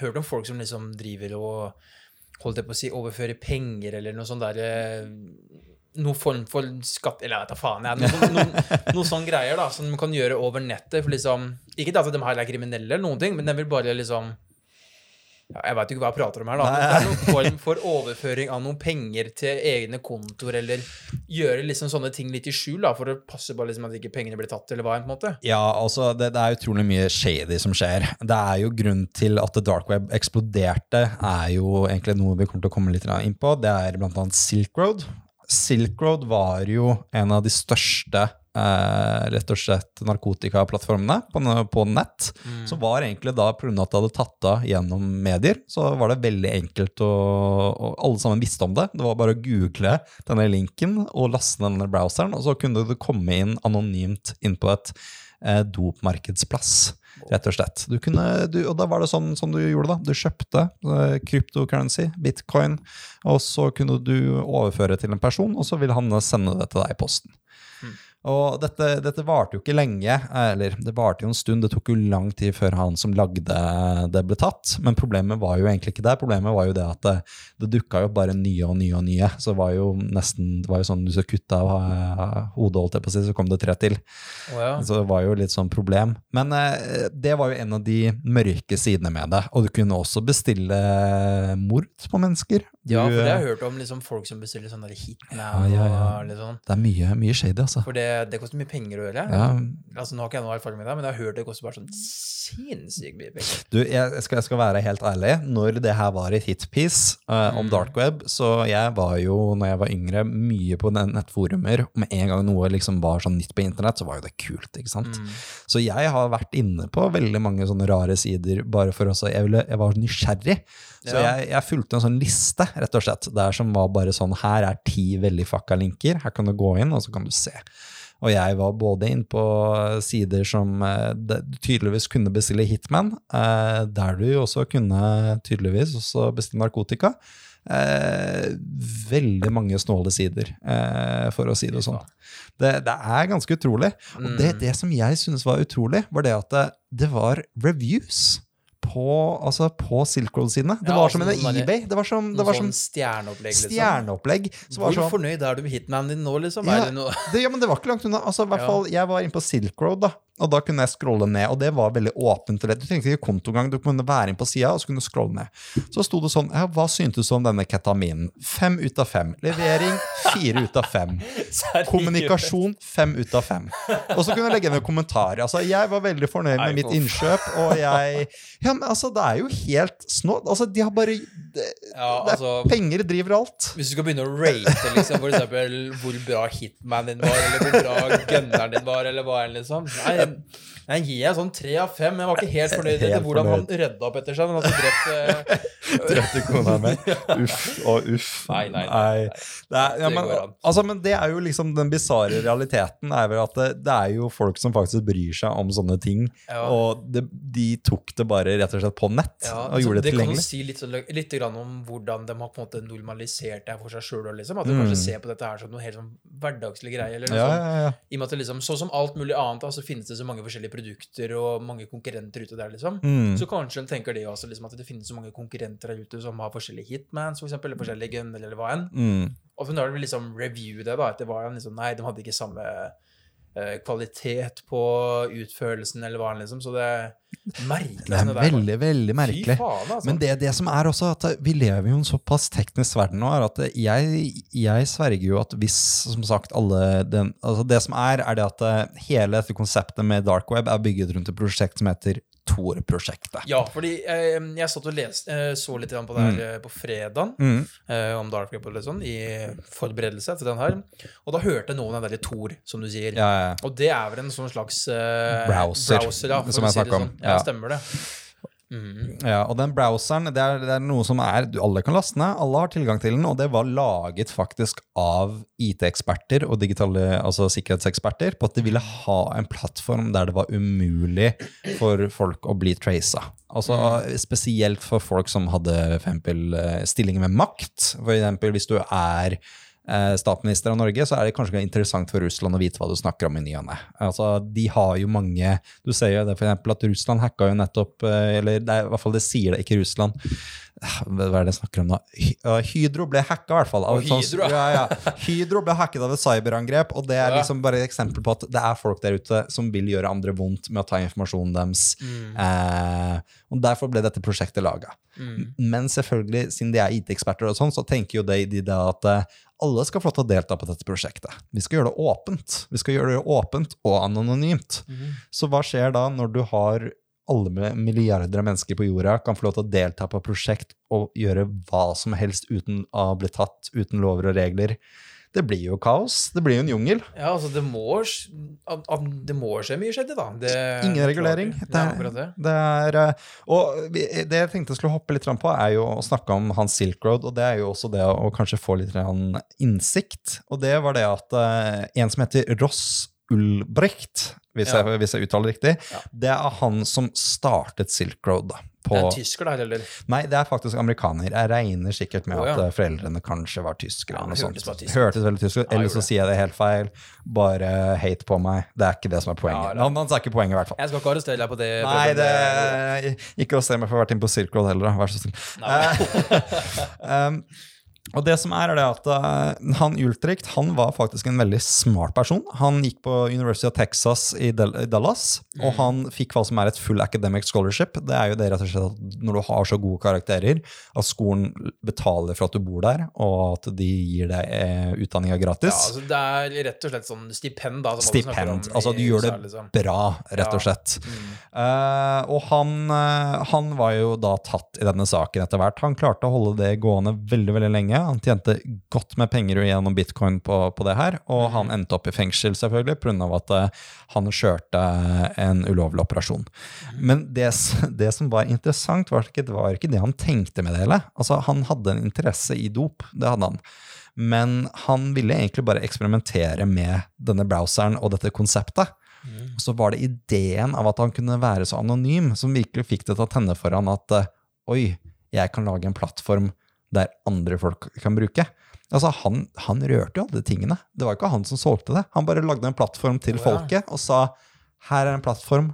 hørt om folk som liksom driver og holdt jeg på å si, overfører penger eller noe sånt der eh, Noe form for skatt Eller jeg vet da faen. Jeg, noe, noe, noe sånn (laughs) greier da, som de kan gjøre over nettet. For liksom, Ikke at de her er kriminelle, eller noen ting, men de vil bare liksom ja, Jeg veit ikke hva jeg prater om her, da. Men det er noen form for overføring av noen penger til egne kontoer, eller gjøre liksom sånne ting litt i skjul, da, for å passe på liksom at ikke pengene blir tatt, eller hva enn, på en måte. Ja, altså det, det er utrolig mye shady som skjer. Det er jo grunnen til at the dark web eksploderte, er jo egentlig noe vi kommer til å komme litt inn på. Det er blant annet Silk Road. Silk Road var jo en av de største eh, rett og slett narkotikaplattformene på, på nett. Som var egentlig da, pga. at det hadde tatt av gjennom medier, så var det veldig enkelt å og Alle sammen visste om det. Det var bare å google denne linken og laste ned denne browseren, og så kunne du komme inn anonymt inn på et eh, dopmarkedsplass, rett og slett. Du kunne, du, og da var det sånn som du gjorde, da. Du kjøpte eh, cryptocurrency, bitcoin, og så kunne du overføre til en person, og så ville han sende det til deg i posten. Og dette, dette varte jo ikke lenge, eller det varte jo en stund. Det tok jo lang tid før han som lagde det, ble tatt. Men problemet var jo egentlig ikke det. Problemet var jo det at det, det dukka jo bare nye og nye og nye. Så det var jo nesten det var jo sånn du kutta av eh, hodet, holdt jeg på å si, så kom det tre til. Oh, ja. Så det var jo litt sånn problem. Men eh, det var jo en av de mørke sidene med det. Og du kunne også bestille mord på mennesker. Ja, for det har eh, jeg hørt om liksom, folk som bestiller sånn der hitman Ja, ja, ja. og litt sånn. det er mye, mye shady, altså. For det, det koster mye penger å gjøre. Ja, Altså, nå har ikke jeg noe erfaring med det, men jeg har hørt det koster bare sånn sinnssykt mye penger. Du, jeg skal, jeg skal være helt ærlig. Når det her var et hitpiece eh, om Mm. dark web, så jeg var jo, når jeg var yngre, mye på nettforumer. Med en gang noe liksom var sånn nytt på internett, så var jo det kult. ikke sant? Mm. Så jeg har vært inne på veldig mange sånne rare sider bare for også Jeg, ville, jeg var nysgjerrig. Så jeg, jeg fulgte en sånn liste, rett og slett, der som var bare sånn Her er ti veldig fucka linker. Her kan du gå inn, og så kan du se. Og jeg var både inn på sider som eh, tydeligvis kunne bestille Hitman, eh, der du også kunne tydeligvis også bestille narkotika. Eh, veldig mange snåle sider, eh, for å si det sånn. Det, det er ganske utrolig. Og det, Mm. det som jeg synes var utrolig, var det at det, det var reviews på, altså på Silk Road sine. Det Ja, var som en altså eBay. Det var som, det var sånn som stjerneopplegg, liksom. stjerneopplegg. som var Hvor sånn- fornøyd er du med hitmanen din nå, liksom? Ja. (laughs) Det ja, men det var ikke langt unna. Altså, hvert fall, Jeg var inne på Silk Road, da, og da kunne jeg scrolle ned. Og det var veldig åpent. og lett. Du trengte ikke kontogang, du kunne være inne på sida og så kunne du scrolle ned. Så sto det sånn ja, Hva syntes du om denne ketaminen? Fem ut av fem. Levering fire ut av fem. (laughs) Kommunikasjon fem ut av fem. Og så kunne jeg legge ned kommentarer. Altså, jeg var veldig fornøyd med mitt innkjøp, og jeg Ja, men altså, det er jo helt snå... Altså, de har bare det, Ja, det altså Penger driver alt. Hvis du skal begynne å rate liksom, for eksempel hvor bra hitmanen din var, eller hvor bra gunneren din var, eller hva enn, liksom Nei, jeg gir sånn tre av fem. Jeg var ikke helt fornøyd etter hvordan han rydda opp etter seg. Men altså drept (laughs) Drepte kona mi. (laughs) Uff og uff. Nei, nei, nei, Det er, ja, men, altså, men det er jo liksom den bisarre realiteten. er vel at det, det er jo folk som faktisk bryr seg om sånne ting. Ja. Og det, de tok det bare rett og slett på nett Ja, og gjorde det tilgjengelig. det kan jo si litt, litt grann om hvordan de har på en måte normalisert det for seg sjøl. Liksom. At du Mm. kanskje ser på dette her som noe helt sånn hverdagslig greie. Eller noe sånt. I og med at det liksom, Sånn som alt mulig annet, så finnes det så mange forskjellige produkter og mange konkurrenter ute der. liksom. Mm. Så kanskje de tenker det også, liksom, at det finnes så mange konkurrenter der ute som har forskjellige hitmans, for eksempel, eller forskjellige gunner, eller hva enn. Mm. Og når de liksom review det, da, at det var en liksom, nei, de hadde ikke samme uh, kvalitet på utførelsen, eller hva enn, liksom. Så det merkelig. Det er veldig, der. veldig, merkelig. Faen, altså. Men det, det som er også at vi lever jo i en såpass teknisk verden nå, at jeg, jeg sverger jo at hvis, som sagt, alle den, altså Det som er, er det at eh, hele dette konseptet med dark web er bygget rundt et prosjekt som heter Tor-prosjektet. Ja, fordi eh, jeg satt og leste, eh, så litt på det her mm. på fredagen, Mm. eh, om Dark Web og litt sånn, i forberedelse til den her. Og da hørte jeg noe om den derre Tor, som du sier. Ja, ja. Og det er vel en sånn slags eh, Browser, ja, for som jeg jeg si om. Sånn. Ja, stemmer det. Mm. Ja, og den browseren, det er, det er noe som er Alle kan laste ned, alle har tilgang til den, og det var laget faktisk av IT-eksperter og digitale, altså sikkerhetseksperter på at de ville ha en plattform der det var umulig for folk å bli traca. Altså spesielt for folk som hadde for eksempel eh, stillinger med makt. For eksempel hvis du er statsminister av Norge, så er det kanskje interessant for Russland å vite hva du snakker om i ny og ne. Altså, de har jo mange Du ser jo det for eksempel at Russland hacka jo nettopp eh, Eller det er, i hvert fall det sier det, ikke Russland. Hva er det jeg snakker om nå? Hydro ble hacka, i hvert fall. Hydro, ja, ja. Hydro ble hacket av et cyberangrep, og det er liksom bare et eksempel på at det er folk der ute som vil gjøre andre vondt med å ta informasjonen deres. Mm. Eh, og Derfor ble dette prosjektet laga. Mm. Men selvfølgelig, siden de er IT-eksperter, og sånn, så tenker jo de, de da at eh, alle skal få lov til å delta på dette prosjektet. Vi skal gjøre det åpent. Vi skal gjøre det åpent og anonymt. Mhm. Så hva skjer da når du har alle milliarder av mennesker på jorda kan få lov til å delta på prosjekt og gjøre hva som helst uten å bli tatt, uten lover og regler? Det blir jo kaos. Det blir jo en jungel. Ja, altså, det må, det må skje mye skjedde, da. Det, Ingen regulering. Det Det er det. det eh, og det jeg tenkte jeg skulle hoppe litt fram på, er jo å snakke om hans Silk Road, og det er jo også det å, kanskje få litt innsikt. Og det var det at eh, en som heter Ross Ulbrecht, hvis, Ja. jeg, hvis jeg uttaler riktig, Ja. det er han som startet Silk Road. da. På Det er tysker da, eller? Nei, det er faktisk amerikaner. Jeg regner sikkert med oh, ja. at eh, foreldrene kanskje var tyskere. Ja, hørtes sånt. tysk. Hørtes veldig tysk ut. Eller så sier jeg det helt feil. Bare hate på meg. Det er ikke det som er poenget. Ja, det- han, han ikke poenget, i hvert fall. Jeg skal ikke arrestere deg på det. Nei, det Ikke se meg for å ha vært inne på Circle heller, da. Vær så snill. (laughs) um, og det som er, er det at uh, han Ultricht han var faktisk en veldig smart person. Han gikk på University of Texas i, Del i Dallas, og Mm. han fikk hva som er et full academic scholarship. Det er jo det rett og slett at når du har så gode karakterer, at skolen betaler for at du bor der, og at de gir deg eh, utdanninga Ja, altså, det er rett og slett sånn stipend, da. Stipend. Altså, du gjør det liksom. bra, rett og Ja. slett. Mm. Uh, og han, uh, han var jo da tatt i denne saken etter hvert. Han klarte å holde det gående veldig veldig lenge. Han tjente godt med penger gjennom bitcoin på, på det her, og han endte opp i fengsel selvfølgelig pga. at eh, han kjørte en ulovlig operasjon. Men det, det som var interessant, var ikke, det var ikke det han tenkte med det hele. Altså, han hadde en interesse i dop, det hadde han. Men han ville egentlig bare eksperimentere med denne browseren og dette konseptet. Og så var det ideen av at han kunne være så anonym, som virkelig fikk det til å tenne for han at eh, oi, jeg kan lage en plattform der andre folk kan bruke. Altså, han, han rørte jo alle de tingene. Det var ikke han som solgte det. Han bare lagde en plattform til oh, ja. folket og sa her er en plattform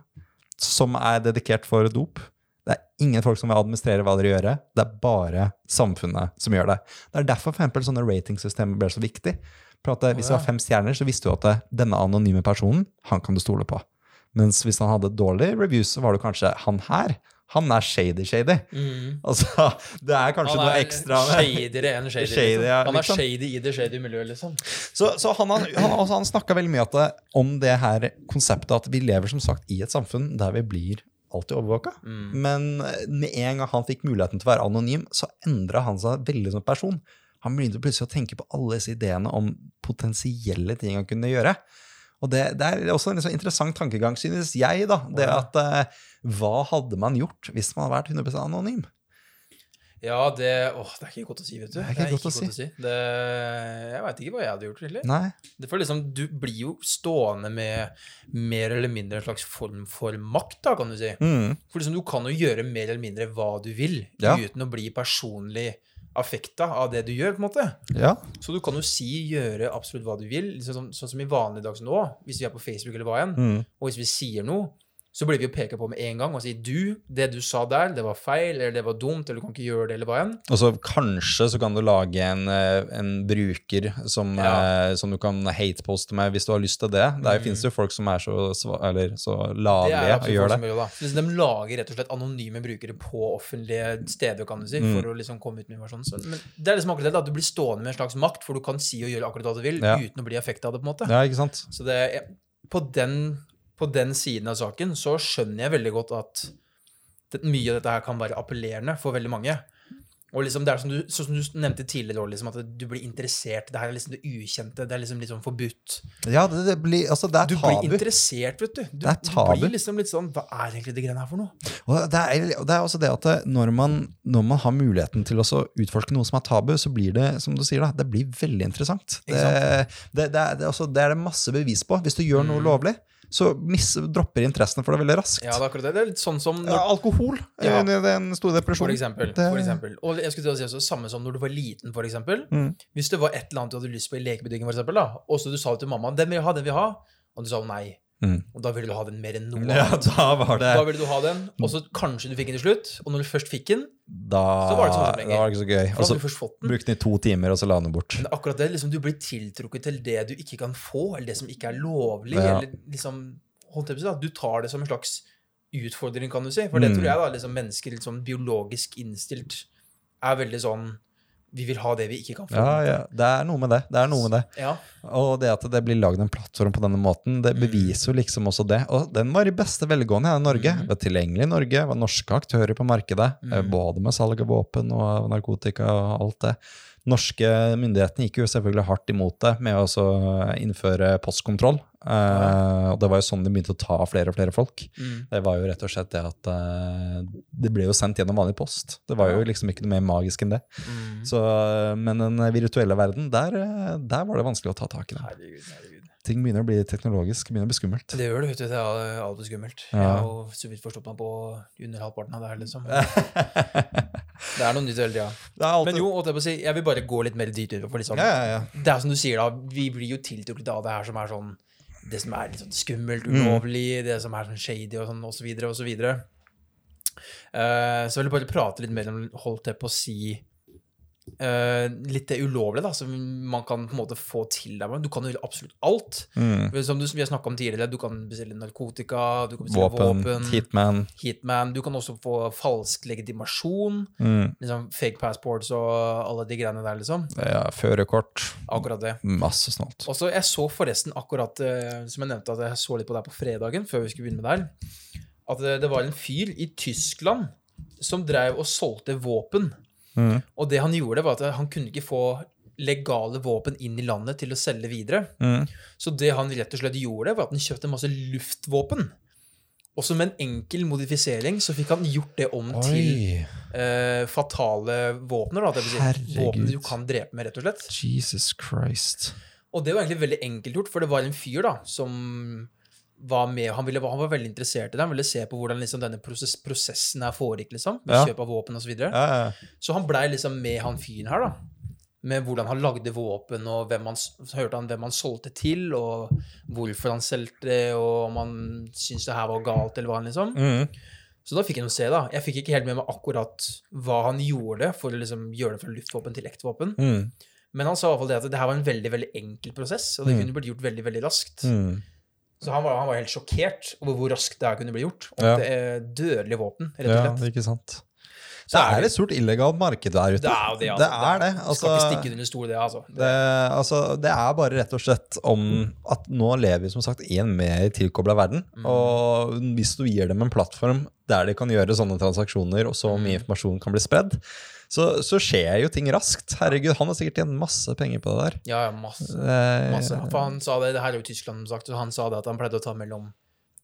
som er dedikert for dop. Det er ingen folk som vil administrere hva dere gjør. Det er bare samfunnet som gjør det. Det er derfor for sånne ratingsystemer ble så viktig. For at, eh, hvis det var fem stjerner, så visste du at eh, denne anonyme personen, han kan du stole på. Mens hvis han hadde dårlige reviews, så var det kanskje han her. Han er shady-shady. Mm. Altså, det er kanskje er noe ekstra shadyere enn shady. Shady, liksom. ja, Han er liksom. shady i det shady miljøet, liksom. Så, så han, han, altså, han snakka veldig mye det, om det her konseptet at vi lever som sagt i et samfunn der vi blir alltid overvåka. Mm. Men eh, med en gang han fikk muligheten til å være anonym, så endra han seg veldig som person. Han begynte plutselig å tenke på alle disse ideene om potensielle ting han kunne gjøre. Og det, det er også en sånn interessant tankegang, synes jeg. da, det at eh, Hva hadde man gjort hvis man hadde vært 100 anonym? Ja, det Åh, det er ikke godt å si, vet du. Det er ikke godt å si. Det, jeg veit ikke hva jeg hadde gjort, egentlig. Det får liksom, du blir jo stående med mer eller mindre en slags form for makt, da, kan du si. Mm. For liksom, du kan jo gjøre mer eller mindre hva du vil, Ja. uten å bli personlig affekta av det du gjør, på en måte. Ja. Så du kan jo si, gjøre absolutt hva du vil, liksom, sånn, sånn som i vanlige dags nå, hvis vi er på Facebook eller hva enn, Mm. og hvis vi sier noe, så blir vi jo peka på med en gang og sier du, det du sa der, det var feil, eller det var dumt, eller du kan ikke gjøre det, eller hva enn. Og så kanskje så kan du lage en, eh, en bruker som, Ja. eh, som du kan hateposte med hvis du har lyst til det. Der Mm. finnes det jo folk som er så, eller, så lavlige og gjør det. gjør det. Så de lager rett og slett anonyme brukere på offentlige steder, kan du si, Mm. for å liksom komme ut med informasjon. Så, men det er liksom akkurat det, at du blir stående med en slags makt, for du kan si og gjøre akkurat hva du vil, Ja. uten å bli effekta av det, på en måte. Ja, ikke sant? Så det på, den, på den siden av saken så skjønner jeg veldig godt at mye av dette her kan være appellerende for veldig mange. Og liksom det er som du, sånn som du nevnte tidligere, liksom, at du blir interessert. Det her er liksom det ukjente. Det er liksom litt sånn forbudt. Ja, det, det blir, altså det Du er blir interessert, vet du. Du, Det tabu. du blir liksom litt sånn Hva er egentlig det greiene her for noe? Og det er, det er også det at når man, når man har muligheten til å utforske noe som er tabu, så blir det som du sier da, det blir veldig interessant. Det, det, det, er, det, også, det er det masse bevis på. Hvis du gjør noe Mm. lovlig, så miss, dropper interessen for det veldig raskt. Ja, det er akkurat det. Det er litt sånn som Ja, når, alkohol Ja. under den store for eksempel, for eksempel. Og jeg skulle til å si også, samme som når du var liten, eksempel. Mm. Hvis det var et eller annet du hadde lyst på i lekebutikken, for eksempel, da, og så du sa det til mamma, den vil jeg ha, den vil jeg ha, og du sa nei. Mm. Og da ville du ha den mer enn noe Ja, da var det Da ville du ha den, og så kanskje du fikk den til slutt. Og når du først fikk den, Da, Så var det sånn da var det ikke så gøy. Og så brukte den i to timer, og så la den bort. Men akkurat det, liksom, du blir tiltrukket til det du ikke kan få, eller det som ikke er lovlig. Ja. eller liksom, holdt jeg på da, Du tar det som en slags utfordring, kan du si. For det Mm. tror jeg da, liksom, mennesker sånn biologisk innstilt er veldig sånn Vi vil ha det vi ikke kan få. Ja, ja, det er noe med det. Det er noe med det. Ja. Og det at det blir lagd en plattform på denne måten, det Mm. beviser jo liksom også det. Og den var i beste velgående her i Norge. det Var tilgjengelig i Norge, var norske aktører på markedet. Mhm. Både med salg av våpen og narkotika og alt det. Norske myndighetene gikk jo selvfølgelig hardt imot det med å innføre postkontroll. Uh, og det var jo sånn de begynte å ta flere og flere folk. Mm. Det var jo rett og slett det at uh, det ble jo sendt gjennom vanlig post. Det var jo liksom ikke noe mer magisk enn det. Mm. Så, men den virtuelle verden, der, eh, der var det vanskelig å ta tak i det. Herregud, herregud. Ting begynner å bli teknologisk, begynner å bli skummelt. Det gjør det, vet du. Det er alltid skummelt. Ja. Jeg har jo så vidt forstått meg på under halvparten av det her, liksom. (laughs) Det er noe nytt hele tida. Er. Men jo, jeg si, jeg vil bare gå litt mer dit ut. For liksom, Ja, ja, ja. Det er som du sier, da. Vi blir jo tiltrukket av det her som er sånn Det som er litt sånn skummelt, Mm. ulovlig, det som er sånn shady og sånn, og så videre, og så videre. Uh, så jeg vil bare prate litt mer om, holdt jeg på å si eh, Litt det ulovlige, da, som man kan på en måte få til deg du kan jo absolutt alt. Mm. Som du, vi har snakka om tidligere, du kan bestille narkotika, du kan bestille Våpen, våpen, hitman. hitman, du kan også få falsk legitimasjon, Mm. liksom fake passports og alle de greiene der, liksom. Ja, Førerkort. Akkurat det. Masse snålt. Og så Jeg så forresten akkurat, eh, som jeg nevnte, at jeg så litt på det på fredagen, før vi skulle begynne med det her, at det, det var en fyr i Tyskland som drev og solgte våpen. Mm. Og det han gjorde, var at han kunne ikke få legale våpen inn i landet til å selge videre. Mm. Så det han rett og slett gjorde, var at han kjøpte masse luftvåpen. Og som en enkel modifisering så fikk han gjort det om til Oi. eh, fatale våpner. Da, si, våpen du kan drepe med, rett og slett. Jesus Christ. Og det var egentlig veldig enkelt gjort, for det var en fyr da, som var med, han, ville, han var veldig interessert i det. Han ville se på hvordan liksom, denne prosess, prosessen her foregikk, liksom, med Ja. kjøp av våpen osv. Ja, ja. Så han blei liksom med han fyren her, da. Med hvordan han lagde våpen, og hvem han, så hørte han hvem han solgte til, og hvorfor han solgte det, og om han syntes det her var galt, eller hva han liksom. Mm. Så da fikk jeg noe å se, da. Jeg fikk ikke helt med meg akkurat hva han gjorde for å liksom gjøre det fra luftvåpen til ekte våpen. Mm. Men han sa i hvert fall det at det her var en veldig veldig enkel prosess, og det Mm. kunne blitt gjort veldig veldig raskt. Mm. Så han var, han var helt sjokkert over hvor raskt det her kunne bli gjort. Om Ja. det er dødelig våpen, rett og slett. Ja, ikke sant. Så Det er et stort illegalt marked der ute. Det er det, altså. Det er det. Altså, skal ikke stikke under stol, det, altså. det, altså, det er bare rett og slett om at nå lever vi som sagt i en mer tilkobla verden. Mm. Og hvis du gir dem en plattform der de kan gjøre sånne transaksjoner, og så mye Mm. informasjon kan bli spredd, så, så skjer jo ting raskt. Herregud, han har sikkert tjent masse penger på det der. Ja, ja, masse. Eh, masse. For han sa det, det her er jo Tyskland, som sagt, og han sa det at han pleide å ta mellom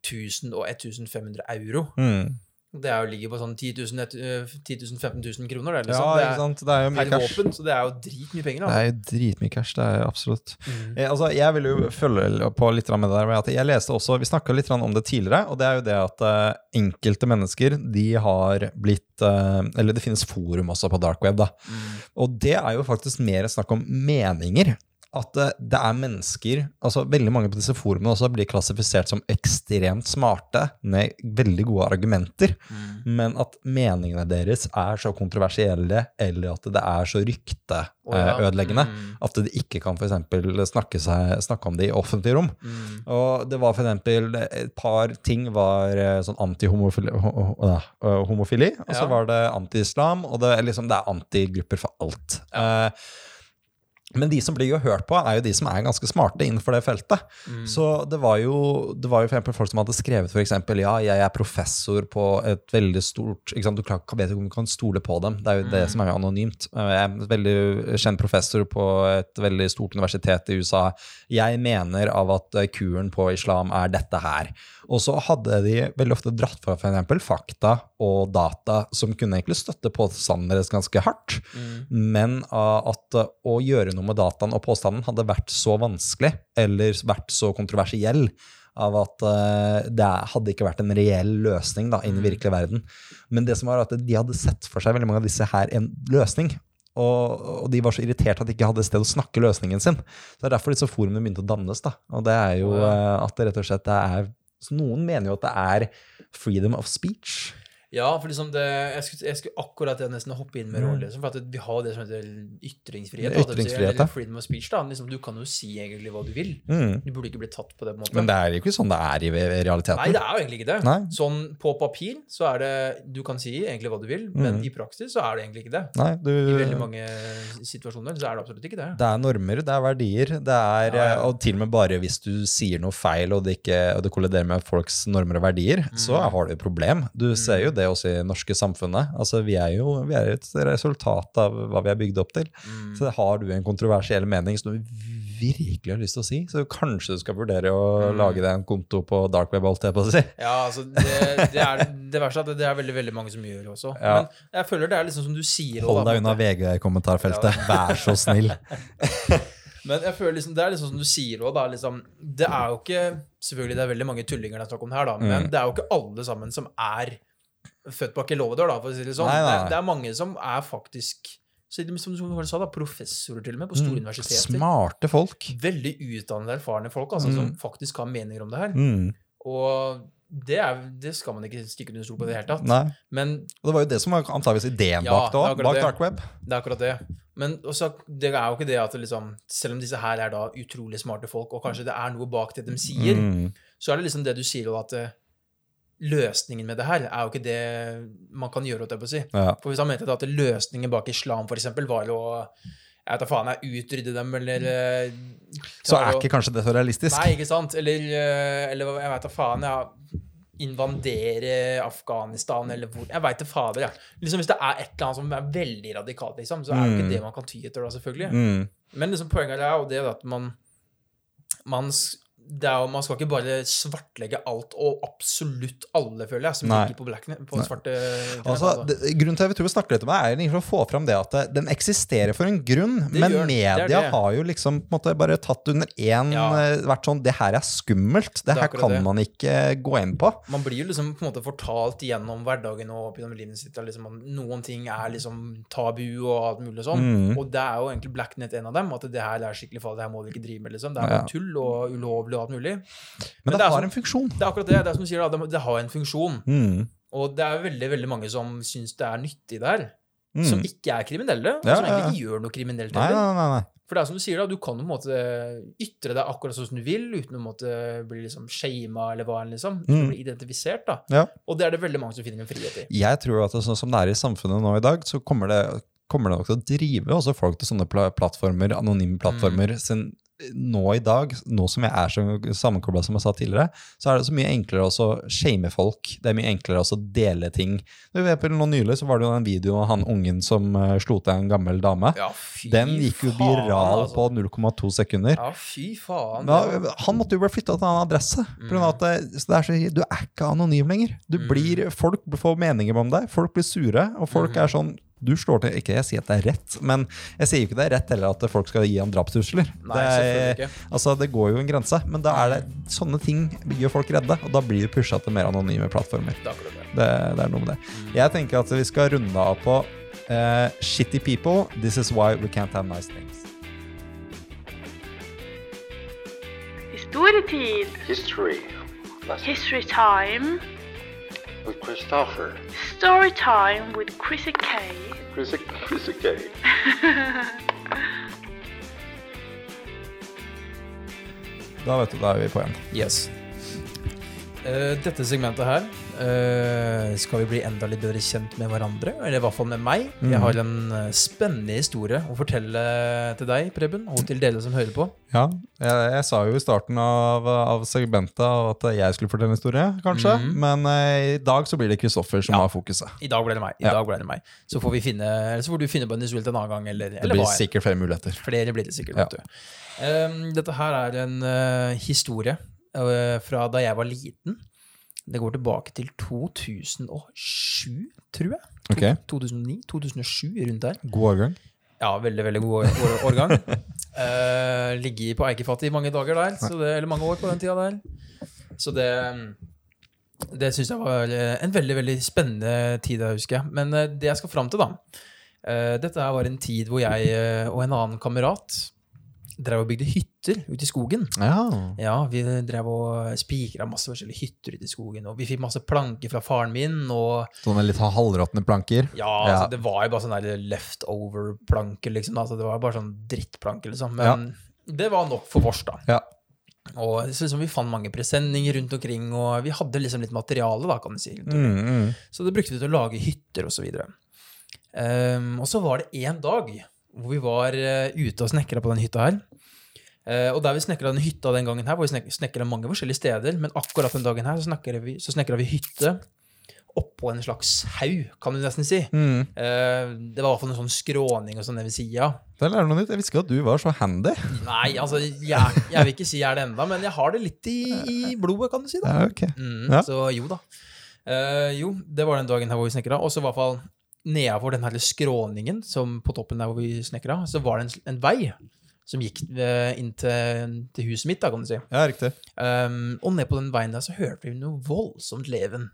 1000 og 1500 euro. Mm. Det er jo, ligger på sånn 10 000, et- øh, 10 000 15 000 kroner, det, Ja, liksom. det ikke er sant. Det er jo mye cash. våpen, så det er jo dritmye penger, Det er jo dritmye cash, det er absolutt. Mm. Eh, altså, jeg vil jo følge på litt med det der at jeg leste også, Vi snakka litt om det tidligere, og det er jo det at eh, enkelte mennesker de har blitt eh, Eller det finnes forum også på dark web, da. Mm. Og det er jo faktisk mer snakk om meninger. At eh, det er mennesker altså Veldig mange på disse forumene også blir klassifisert som ekstremt smarte med veldig gode argumenter, Mm. men at meningene deres er så kontroversielle, eller at det er så Å, ja. rykteødeleggende Mm. at de ikke kan for snakke, seg, snakke om det i offentlig rom. Mm. Og det var for eksempel et par ting var eh, sånn anti-homofili, ho- ho- ja, homofili, og så Ja. var det anti-islam, og det liksom, det er antigrupper for alt. Eh, men de som blir jo hørt på, er jo de som er ganske smarte innenfor det feltet. Mm. Så det var jo, det var jo for folk som hadde skrevet eksempel, ja, jeg er professor på et veldig stort ikke sant? Du vet ikke om du kan stole på dem. Det er jo det Mm. som er anonymt. Jeg er en veldig kjent professor på et veldig stort universitet i USA. Jeg mener av at kuren på islam er dette her. Og så hadde de veldig ofte dratt fra eksempel fakta og data som kunne egentlig støtte påstanden deres ganske hardt. Mm. Men at å gjøre noe med dataen og påstanden hadde vært så vanskelig, eller vært så kontroversiell, av at uh, det hadde ikke vært en reell løsning da, i den virkelige verden. Men det som var at de hadde sett for seg veldig mange av disse her en løsning. Og, og de var så irritert at de ikke hadde et sted å snakke løsningen sin. Det er derfor disse forumene begynte å dannes. da. Og det er jo uh, at det rett og slett er så Noen mener jo at det er freedom of speech. Ja, for liksom det, jeg, skulle, jeg skulle akkurat det nesten hoppe inn med Mm. rolle. Liksom, for at vi har det som heter ytringsfrihet. Da, ytringsfrihet, eller freedom of speech. da. Liksom, du kan jo si egentlig hva du vil. Mm. Du burde ikke bli tatt på den måten. Men det er jo ikke sånn det er i realiteten. Nei, det er jo egentlig ikke det. Nei. Sånn på papir så er det Du kan si egentlig hva du vil, men Mm. i praksis så er det egentlig ikke det. Nei, du, I veldig mange situasjoner så er det absolutt ikke det. Det er normer, det er verdier. Det er, Ja, ja. Og til og med bare hvis du sier noe feil, og det, ikke, og det kolliderer med folks normer og verdier, så Mm. har du et problem. Du ser jo det også i det norske samfunnet. Altså, vi er jo vi er et resultat av hva vi er bygd opp til. Mm. Så har du en kontroversiell mening som du virkelig har lyst til å si, så kanskje du skal vurdere å Mm. lage deg en konto på dark web, holdt jeg på å si. Ja, altså, det, det, er, det verste er at det er veldig veldig mange som gjør det også. Ja. Men jeg føler det er liksom som du sier. Hold deg unna. VG-kommentarfeltet. Vær så snill. (laughs) Men jeg føler liksom, det er liksom som du sier òg, da. Liksom, det er jo ikke Selvfølgelig det er veldig mange tullinger det er snakk om her, da, men Mm. det er jo ikke alle sammen som er født bak en låvedør, da, for å si det sånn. Nei, nei, Det, nei. det er mange som er faktisk så, Som du sa, da, professorer til og med, på store Mm. universiteter. Smarte folk. Veldig utdannede, erfarne folk altså, Mm. som faktisk har meninger om det her. Mm. Og det, er, det skal man ikke stikke under stol på i det hele tatt. Nei. Men Og det var jo det som var antageligvis ideen Ja, bak det er òg. Bak dark web. Det er akkurat det. Men også, det er jo ikke det at liksom, selv om disse her er da utrolig smarte folk, og kanskje det er noe bak det de sier, Mm. så er det liksom det du sier, at eh, løsningen med det her er jo ikke det man kan gjøre, å si. Ja. For hvis han mente at løsningen bak islam, for eksempel, var å jeg vet da faen, jeg utrydde dem, eller eh, Så er ikke kanskje det så realistisk. Nei, ikke sant? Eller, eh, eller jeg veit da faen. jeg Invadere Afghanistan, eller hvor Jeg veit da fader, jeg. Liksom, hvis det er et eller annet som er veldig radikalt, liksom, så er det jo Mm. ikke det man kan ty etter, da, selvfølgelig. Mm. Men liksom, poenget er jo det at man, man det er jo, Man skal ikke bare svartlegge alt og absolutt alle, føler jeg, som Nei. ligger på, black, på svarte Altså, det, grunnen til at vi tror vi snakker litt om det, er egentlig for å få fram det at det, den eksisterer for en grunn, Det men gjør media har jo liksom måte bare tatt under én Ja. eh, vært sånn Det her er skummelt. Det er her kan man ikke gå inn på. Man blir jo liksom på en måte fortalt gjennom hverdagen og gjennom livet sitt at liksom, noen ting er liksom tabu og alt mulig sånn. Mm. Og det er jo egentlig Blacknet en av dem. At det her er skikkelig farlig, det her må vi ikke drive med. liksom. Det er Ja. tull og ulovlig og alt mulig. Men, det det, er har som, en funksjon. Det er akkurat det. Det er som du sier, det, det har en funksjon. Mm. Og det er veldig veldig mange som syns det er nyttig der. Mm. Som ikke er kriminelle, og som egentlig ikke gjør noe kriminelt heller. For det er som du sier, da, du kan på en måte ytre deg akkurat sånn som du vil, uten å måtte bli liksom shama eller hva enn, liksom. Du Mm. blir identifisert, da. Ja. Og det er det veldig mange som finner en frihet i. Jeg tror at det, sånn som det er i samfunnet nå i dag, så kommer det, kommer det nok til å drive også folk til sånne plattformer, anonyme plattformer. Mm. Sin, nå i dag, nå som jeg er så sammenkobla som jeg sa tidligere, så er det så mye enklere å shame folk. Det er mye enklere å dele ting. Du vet, Nå nylig så var det jo en video av han ungen som eh, slo til en gammel dame. Ja, Den gikk jo faen, viral altså. på 0,2 sekunder. Ja, fy faen. Da, han måtte jo bli flytta til en annen adresse. Mm. at det, så det er så, du er ikke anonym lenger. Du Mm. blir, folk får meninger om deg, folk blir sure, og folk Mm. er sånn du slår til, Ikke jeg sier at det er rett, men jeg sier jo ikke det er rett heller at folk skal gi ham drapstrusler. Nei, det, er- altså, det går jo en grense, men da er det sånne ting gjør folk redde, og da blir du pusha til mer anonyme plattformer. Det det. Er noe med det. Jeg tenker at vi skal runde av på uh, Shitty people, this is why we can't have nice things. Historietid. History. History time. With Christopher. Story time with Chrissy K. Chris, Chris K. (laughs) Da vet du, da er vi på igjen. Yes. Eh, dette segmentet her eh, skal vi bli enda litt bedre kjent med hverandre, eller i hvert fall med meg. Jeg Mhm. har en eh, spennende historie å fortelle til deg, Preben, og til dere som hører på. Ja, jeg, jeg sa jo i starten av, av segmentet at jeg skulle fortelle en historie, kanskje. Mm. Men eh, i dag så blir det Kristoffer som Ja. har fokuset. I dag ble det meg. I Ja. dag ble det meg. Så får vi finne, eller så får du finne på en historie til en annen gang, eller, Det blir eller sikkert flere muligheter. Flere blir det sikkert, Ja. Ehm, dette her er en historie fra da jeg var liten. Det går tilbake til 2007, tror jeg. Okay. 2009, 2007, rundt der. God årgang. Ja, veldig, veldig god år, år, årgang. (laughs) Uh, Ligget på eikefattet i mange dager der, så det, eller mange år på den tida der. Så det det syns jeg var eh, en veldig veldig spennende tid, jeg husker jeg. Men eh, det jeg skal fram til, da eh, Dette her var en tid hvor jeg eh, og en annen kamerat drev og bygde hytter ute i skogen. Ja. Ja, vi drev og spikra masse forskjellige hytter ute i skogen. Og vi fikk masse planker fra faren min. Og Sånne litt halvråtne planker. ja, Ja. Altså, det var jo bare sånne leftover-planker, liksom. Altså, det var bare sånn drittplanker, liksom. Men det var nok for vårs, da. Ja. Og så liksom, vi fant mange presenninger rundt omkring, og vi hadde liksom litt materiale, da, kan du si. Mm, mm. Så det brukte vi til å lage hytter og så. Ehm, og så var det en dag hvor vi var uh, ute og snekra på den hytta her. Eh, og der vi snekra den hytta den gangen her, hvor vi snek snekra mange forskjellige steder, men akkurat den dagen her så snekra vi, så vi hytte oppå en slags haug, kan du nesten si. Mm. Eh, det var i hvert fall en sånn skråning og sånn ved sida. Der lærer noe nytt. Jeg visste ikke at du var så handy. Nei, altså, jeg, jeg vil ikke si jeg er det enda, men jeg har det litt i, i blodet, kan du si. da. Ja, okay. Mm, Ja. Så jo da. Uh, jo, det var den dagen her hvor vi snekra. Og så i hvert fall nedafor den her skråningen som på toppen der hvor vi snekra, så var det en, en vei som gikk eh, inn til, til huset mitt, da, kan du si. Ja, riktig. Um, og ned på den veien der så hørte vi noe voldsomt leven.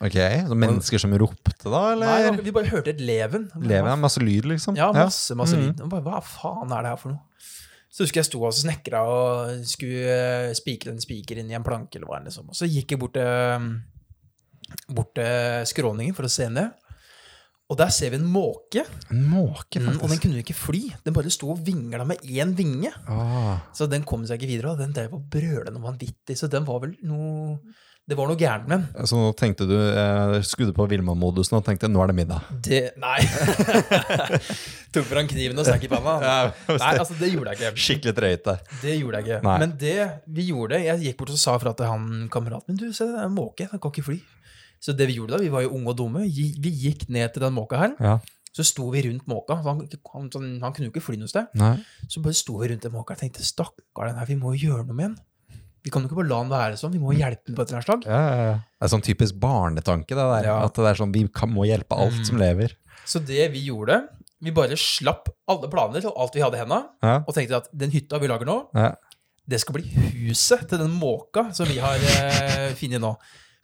Ok, så Mennesker som ropte, da? eller? Nei, vi bare hørte et leven. Leven masse lyd, liksom? Ja, masse, masse Mhm. lyd. Og bare, hva faen er det her for noe? Så husker jeg sto og snekra og skulle eh, spikre en spiker inn i en planke, eller hva liksom. Og så gikk jeg bort til, bort til skråningen for å se ned. Og der ser vi en måke, En måke, mm, og den faktisk. kunne ikke fly. Den bare sto og vingla med én vinge. Ah. Så den kom seg ikke videre, og den drev og brøla noe vanvittig. Så den var vel noe Det var noe gærent med den. Så nå tenkte du eh, Skrudde på Vilma-modusen og tenkte nå er det middag. Det Nei. (laughs) Tok fram kniven og stakk i panna. Nei, (laughs) altså, det gjorde jeg ikke. Skikkelig drøyte. Det gjorde jeg ikke. Nei. Men det vi gjorde Jeg gikk bort og sa fra til han kameraten min Du, se, det er en måke. Den kan ikke fly. Så det vi gjorde da, vi var jo unge og dumme, vi gikk ned til den måka her. Ja. Så sto vi rundt måka. Han, han, han, han kunne jo ikke fly noe sted. Nei. Så bare sto vi rundt den måka og tenkte stakkar den her, vi må jo gjøre noe med den. Vi kan jo ikke bare la den være sånn, vi må hjelpe den på et eller annet slag. Ja, ja, ja. Det er sånn typisk barnetanke, det der. At det er sånn, vi kan, må hjelpe alt Mm. som lever. Så det vi gjorde, vi bare slapp alle planer og alt vi hadde i henda, og tenkte at den hytta vi lager nå, Ja. det skal bli huset til den måka som vi har eh, (laughs) funnet nå.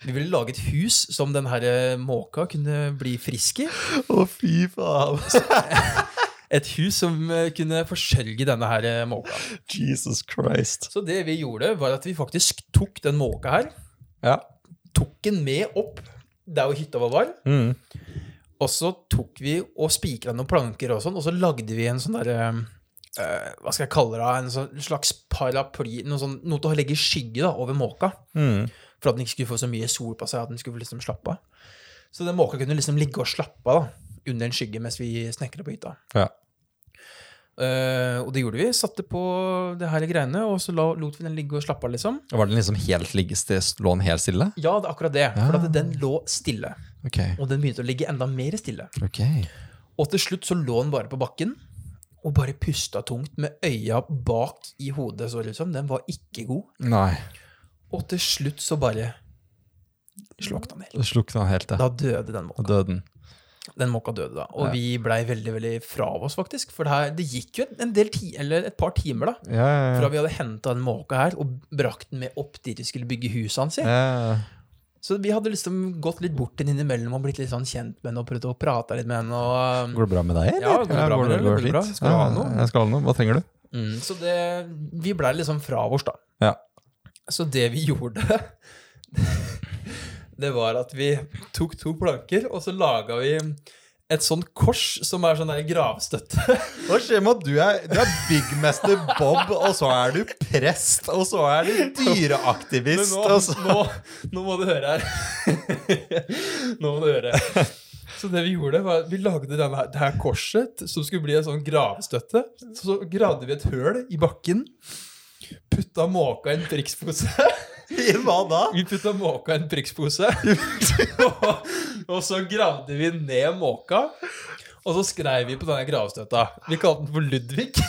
Vi ville lage et hus som den her eh, måka kunne bli frisk i. Å, fy faen. (laughs) Et hus som eh, kunne forsørge denne her eh, måka. Jesus Christ. Så det vi gjorde, var at vi faktisk tok den måka her, Ja. tok den med opp der hvor hytta var, Mm. og så tok vi og spikra noen planker og sånn, og så lagde vi en sånn derre Uh, hva skal jeg kalle det? En sånn slags paraply, noe, sånn, noe til å legge skygge da, over måka. Mm. For at den ikke skulle få så mye sol på seg at den skulle liksom slappe av. Så den måka kunne liksom ligge og slappe av da, under en skygge mens vi snekra på hytta. Ja. Uh, og det gjorde vi. Satte på det her greiene, og så la, lot vi den ligge og slappe av, liksom. Var den liksom helt ligge, Lå den helt stille? Ja, det er akkurat det. For at den lå stille. Okay. Og den begynte å ligge enda mer stille. Okay. Og til slutt så lå den bare på bakken og bare pusta tungt med øya bak i hodet, så liksom. Den var ikke god. Nei. Og til slutt så bare slukna den helt. Da slukna helt, ja. Da døde den måka. Døden. døde den. Måka døde da. Og Ja. vi blei veldig veldig fra oss, faktisk. For det, her, det gikk jo en del ti, eller et par timer da, Ja, ja, fra vi hadde henta den måka her og brakt den med opp dit vi skulle bygge huset hans ja. Så vi hadde liksom gått litt bort til den innimellom og blitt litt sånn kjent med den og prøvd å prate litt med den. Og, Går det bra med deg? eller? Ja, går det bra med deg. Går det bra? Skal du ha noe? Jeg skal ha noe. Hva trenger du? mm, så det, vi blei liksom fra oss, da. Ja. Så det vi gjorde, (laughs) det var at vi tok to planker, og så laga vi et sånt kors som er sånn der gravstøtte. (laughs) Hva skjer med at du er, du er byggmester Bob, og så er du prest, og så er du dyreaktivist? nå, nå, nå må du høre her. (laughs) nå må du høre. Så det vi gjorde, var at vi lagde denne, det her korset, som skulle bli en sånn gravstøtte. Så gravde vi et høl i bakken. Putta måka i en prikspose. Hva da? Vi putta måka i en prikspose. (laughs) og, og så gravde vi ned måka. Og så skrev vi på denne gravstøtta. Vi kalte den for Ludvig. (laughs)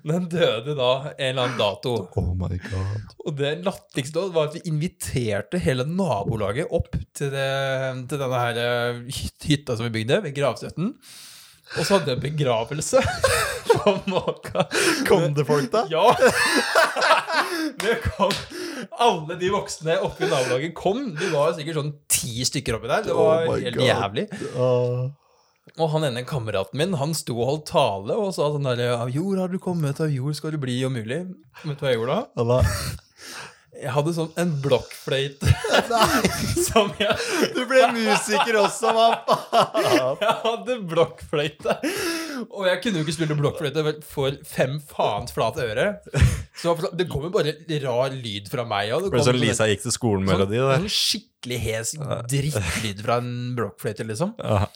Den døde da en eller annen dato. Oh my god. Og det latterligste var at vi inviterte hele nabolaget opp til, det, til denne her eh, hytta som vi bygde, ved gravstøtten. Og så hadde jeg begravelse (laughs) på måka. Kom det folk da? Ja! Det kom Alle de voksne oppe i nabolaget kom. Det var sikkert sånn ti stykker oppi der. Det var Oh helt God. jævlig. Og han ene kameraten min han sto og holdt tale og sa sånn der Av jord har du kommet, av jord skal du bli, om mulig. Vet du hva jeg gjorde da? Jeg hadde sånn en blokkfløyte (laughs) (laughs) som jeg Du ble musiker også, hva faen? (laughs) Jeg hadde blokkfløyte. Og jeg kunne jo ikke spille blokkfløyte for fem faens flate øre. Så det kom jo bare rar lyd fra meg. òg. det Ble sånn Lisa gikk til skolen-melodi sånn, sånn skikkelig hes drittlyd fra en blokkfløyte, liksom. Ja.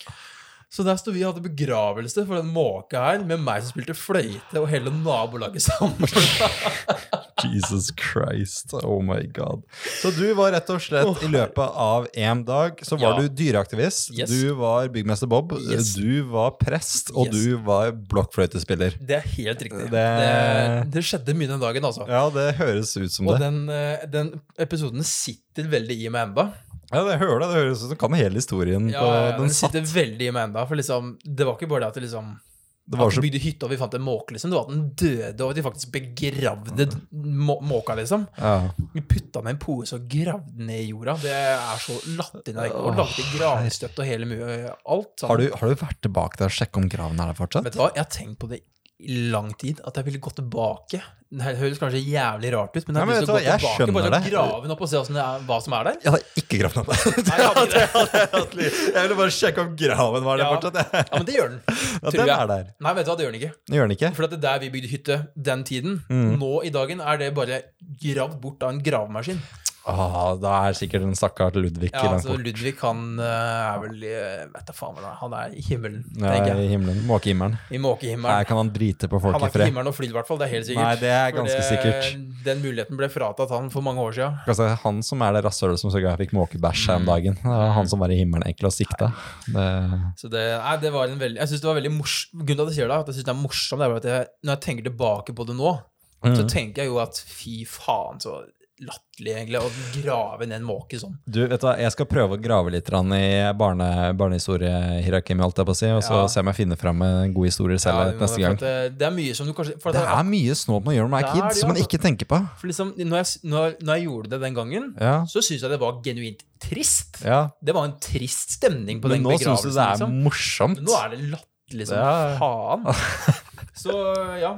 Så der sto vi og hadde begravelse for den måka her, med meg som spilte fløyte, og hele nabolaget sammen. Jesus Christ, oh my god. Så du var rett og slett i løpet av én dag så var Ja. du dyreaktivist, Yes. du var byggmester Bob, Yes. du var prest, og Yes. du var blokkfløytespiller. Det er helt riktig. Det- Det, det skjedde mye den dagen, altså. Ja, det høres ut som Og det. den, eh, den episoden sitter veldig i meg enda. Ja, det hører det. Det høres ut som du kan hele historien Ja, på den den satt. sitter veldig i meg enda. For liksom, det var ikke bare det at det liksom Det var At bygde hytte og vi fant en måke, liksom. Det var at den døde, og de faktisk begravde må måka, liksom. ja. Vi putta i en pose og gravde den ned i jorda. Det er så latterlig. Og lagde gravstøtte og hele mye Alt. sånn. har, du, har du vært tilbake der og sjekket om graven er der fortsatt? Vet du hva, jeg har tenkt på det lang tid, at jeg ville gå tilbake. Det høres kanskje jævlig rart ut, men jeg Nei, har men lyst til å gå vet du hva, jeg tilbake skjønner bare det. grave den opp og se er, hva som er der. Jeg hadde ikke gravd den opp. (laughs) Jeg ville bare sjekke om graven var der Ja. fortsatt. Ja, men det gjør den. (laughs) Ja, den er der. Nei, vet du hva, det gjør den ikke. Det gjør den ikke. For det der vi bygde hytte den tiden, Mm. nå i dagen er det bare gravd bort av en gravemaskin. Ah, da er sikkert den stakkars Ludvig Ja, langt altså. Ludvig han eh, er vel i- Vet jeg faen hva det er. Han er i himmelen, Ja, tenker I jeg. himmelen. Måkehimmelen. I måkehimmelen. Her kan han drite på folk i fred. Han er ikke i himmelen og flyr, i hvert fall. Det er helt sikkert. Nei, det er ganske ganske sikkert. Den muligheten ble fratatt han for mange år siden. Altså, han som er det rasshølet som sørga jeg fikk måkebæsj her om dagen. Det var han som var i himmelen egentlig og sikta. Det, Så det, nei, det var en veldig Jeg synes det var veldig morsomt Grunnen til at jeg sier det, at jeg synes det er morsomt, det er at jeg, når jeg tenker tilbake på det nå, så Mm. tenker jeg jo at fy faen, så latterlig, egentlig, å grave ned en måke sånn. du, vet du hva, jeg skal prøve å grave litt i barne, barnehistoriehierarkiet, holdt jeg på å si, og så Ja. se om jeg finner fram en god historie selv Ja, neste gang. Det, det er mye som du kanskje at Det er, er mye snålt man gjør når man er kid, det, som man altså. ikke tenker på. For liksom, når jeg, når, når jeg gjorde det den gangen, Ja, så syns jeg det var genuint trist. Det var en trist stemning på Men den nå syns du det er liksom. morsomt. Men Nå er det latterlig som Ja. faen. (laughs) Så ja,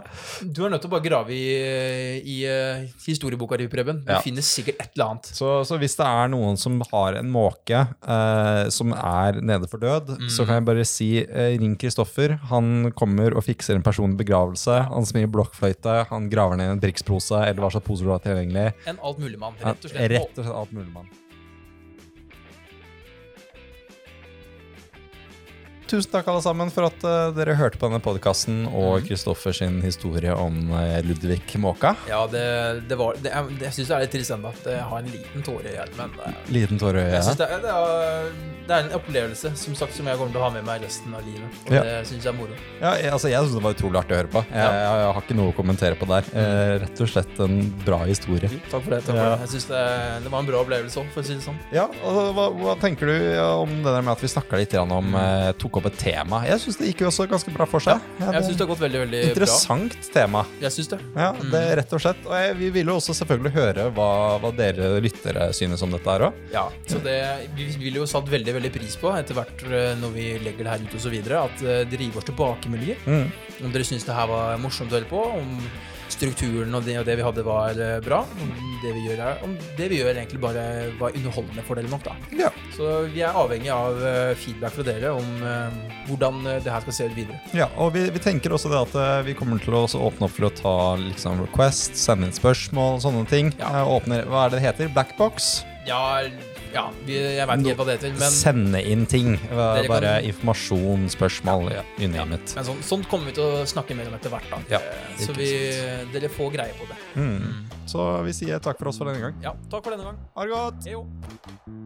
du er nødt til å bare grave i, i eh, historieboka di, Preben. Du Ja. finner sikkert et eller annet. Så, så hvis det er noen som har en måke eh, som er nede for død, Mm. så kan jeg bare si eh, ring Kristoffer. Han kommer og fikser en personlig begravelse. Han smir blokkfløyte, han graver ned en drikkspose eller hva slags poser du har tilgjengelig. En altmuligmann, rett og slett. Rett og slett alt Tusen takk alle sammen for at uh, dere hørte på denne podkasten og Mhm. Kristoffer sin historie om uh, Ludvig Måka. Ja, det, det var det, Jeg, Jeg syns det er litt trist ennå at jeg har en liten tåre i hjelmen. Eh, Liten tåre i jeg synes øyet. det, er, det, er, det er en opplevelse som sagt som jeg kommer til å ha med meg resten av livet. Og Ja. det syns jeg er moro. Ja, jeg, altså, jeg syns det var utrolig artig å høre på. Jeg, Ja. jeg, jeg har ikke noe å kommentere på der. Eh, rett og slett en bra historie. Jo, takk for det. takk Ja. for det. Jeg synes det, det var en bra opplevelse òg, for å si det sånn. Ja, altså, hva, hva tenker du om det der med at vi snakka litt grann om eh, Tok opp et tema? Jeg syns det gikk jo også ganske bra for seg. Ja, Jeg syns det har gått veldig, veldig bra. Interessant tema. Jeg synes det. Ja, det er rett og slett. Og jeg, vi vil jo også selvfølgelig høre hva, hva dere lyttere synes om dette her òg. Ja, så det, Vi ville jo satt veldig veldig pris på etter hvert eh, når vi legger det her ut videre, at eh, dere gir oss tilbakemeldinger. Mm. Om dere syns det her var morsomt å høre på, om strukturen og det, og det vi hadde, var eh, bra. Om det vi gjør, er, om det vi gjør egentlig bare var underholdende for dere nok, da. Ja. Så vi er avhengig av feedback fra dere om hvordan det her skal se ut videre. Ja, og vi, vi tenker også det at vi kommer til å åpne opp for å ta liksom request, sende inn spørsmål og sånne ting. Ja. Åpner, hva er det det heter? Blackbox? Ja, ja vi, jeg veit ikke hva det heter, men Sende inn ting. Bare kan- informasjon, spørsmål, ja, ja. Men sånn, sånt kommer vi til å snakke mer om etter hvert. da Ja, Eh, Så vi, dere får greie på det. Mm. Så vi sier takk for oss for denne gang. Ja, takk for denne gang. Ha det godt!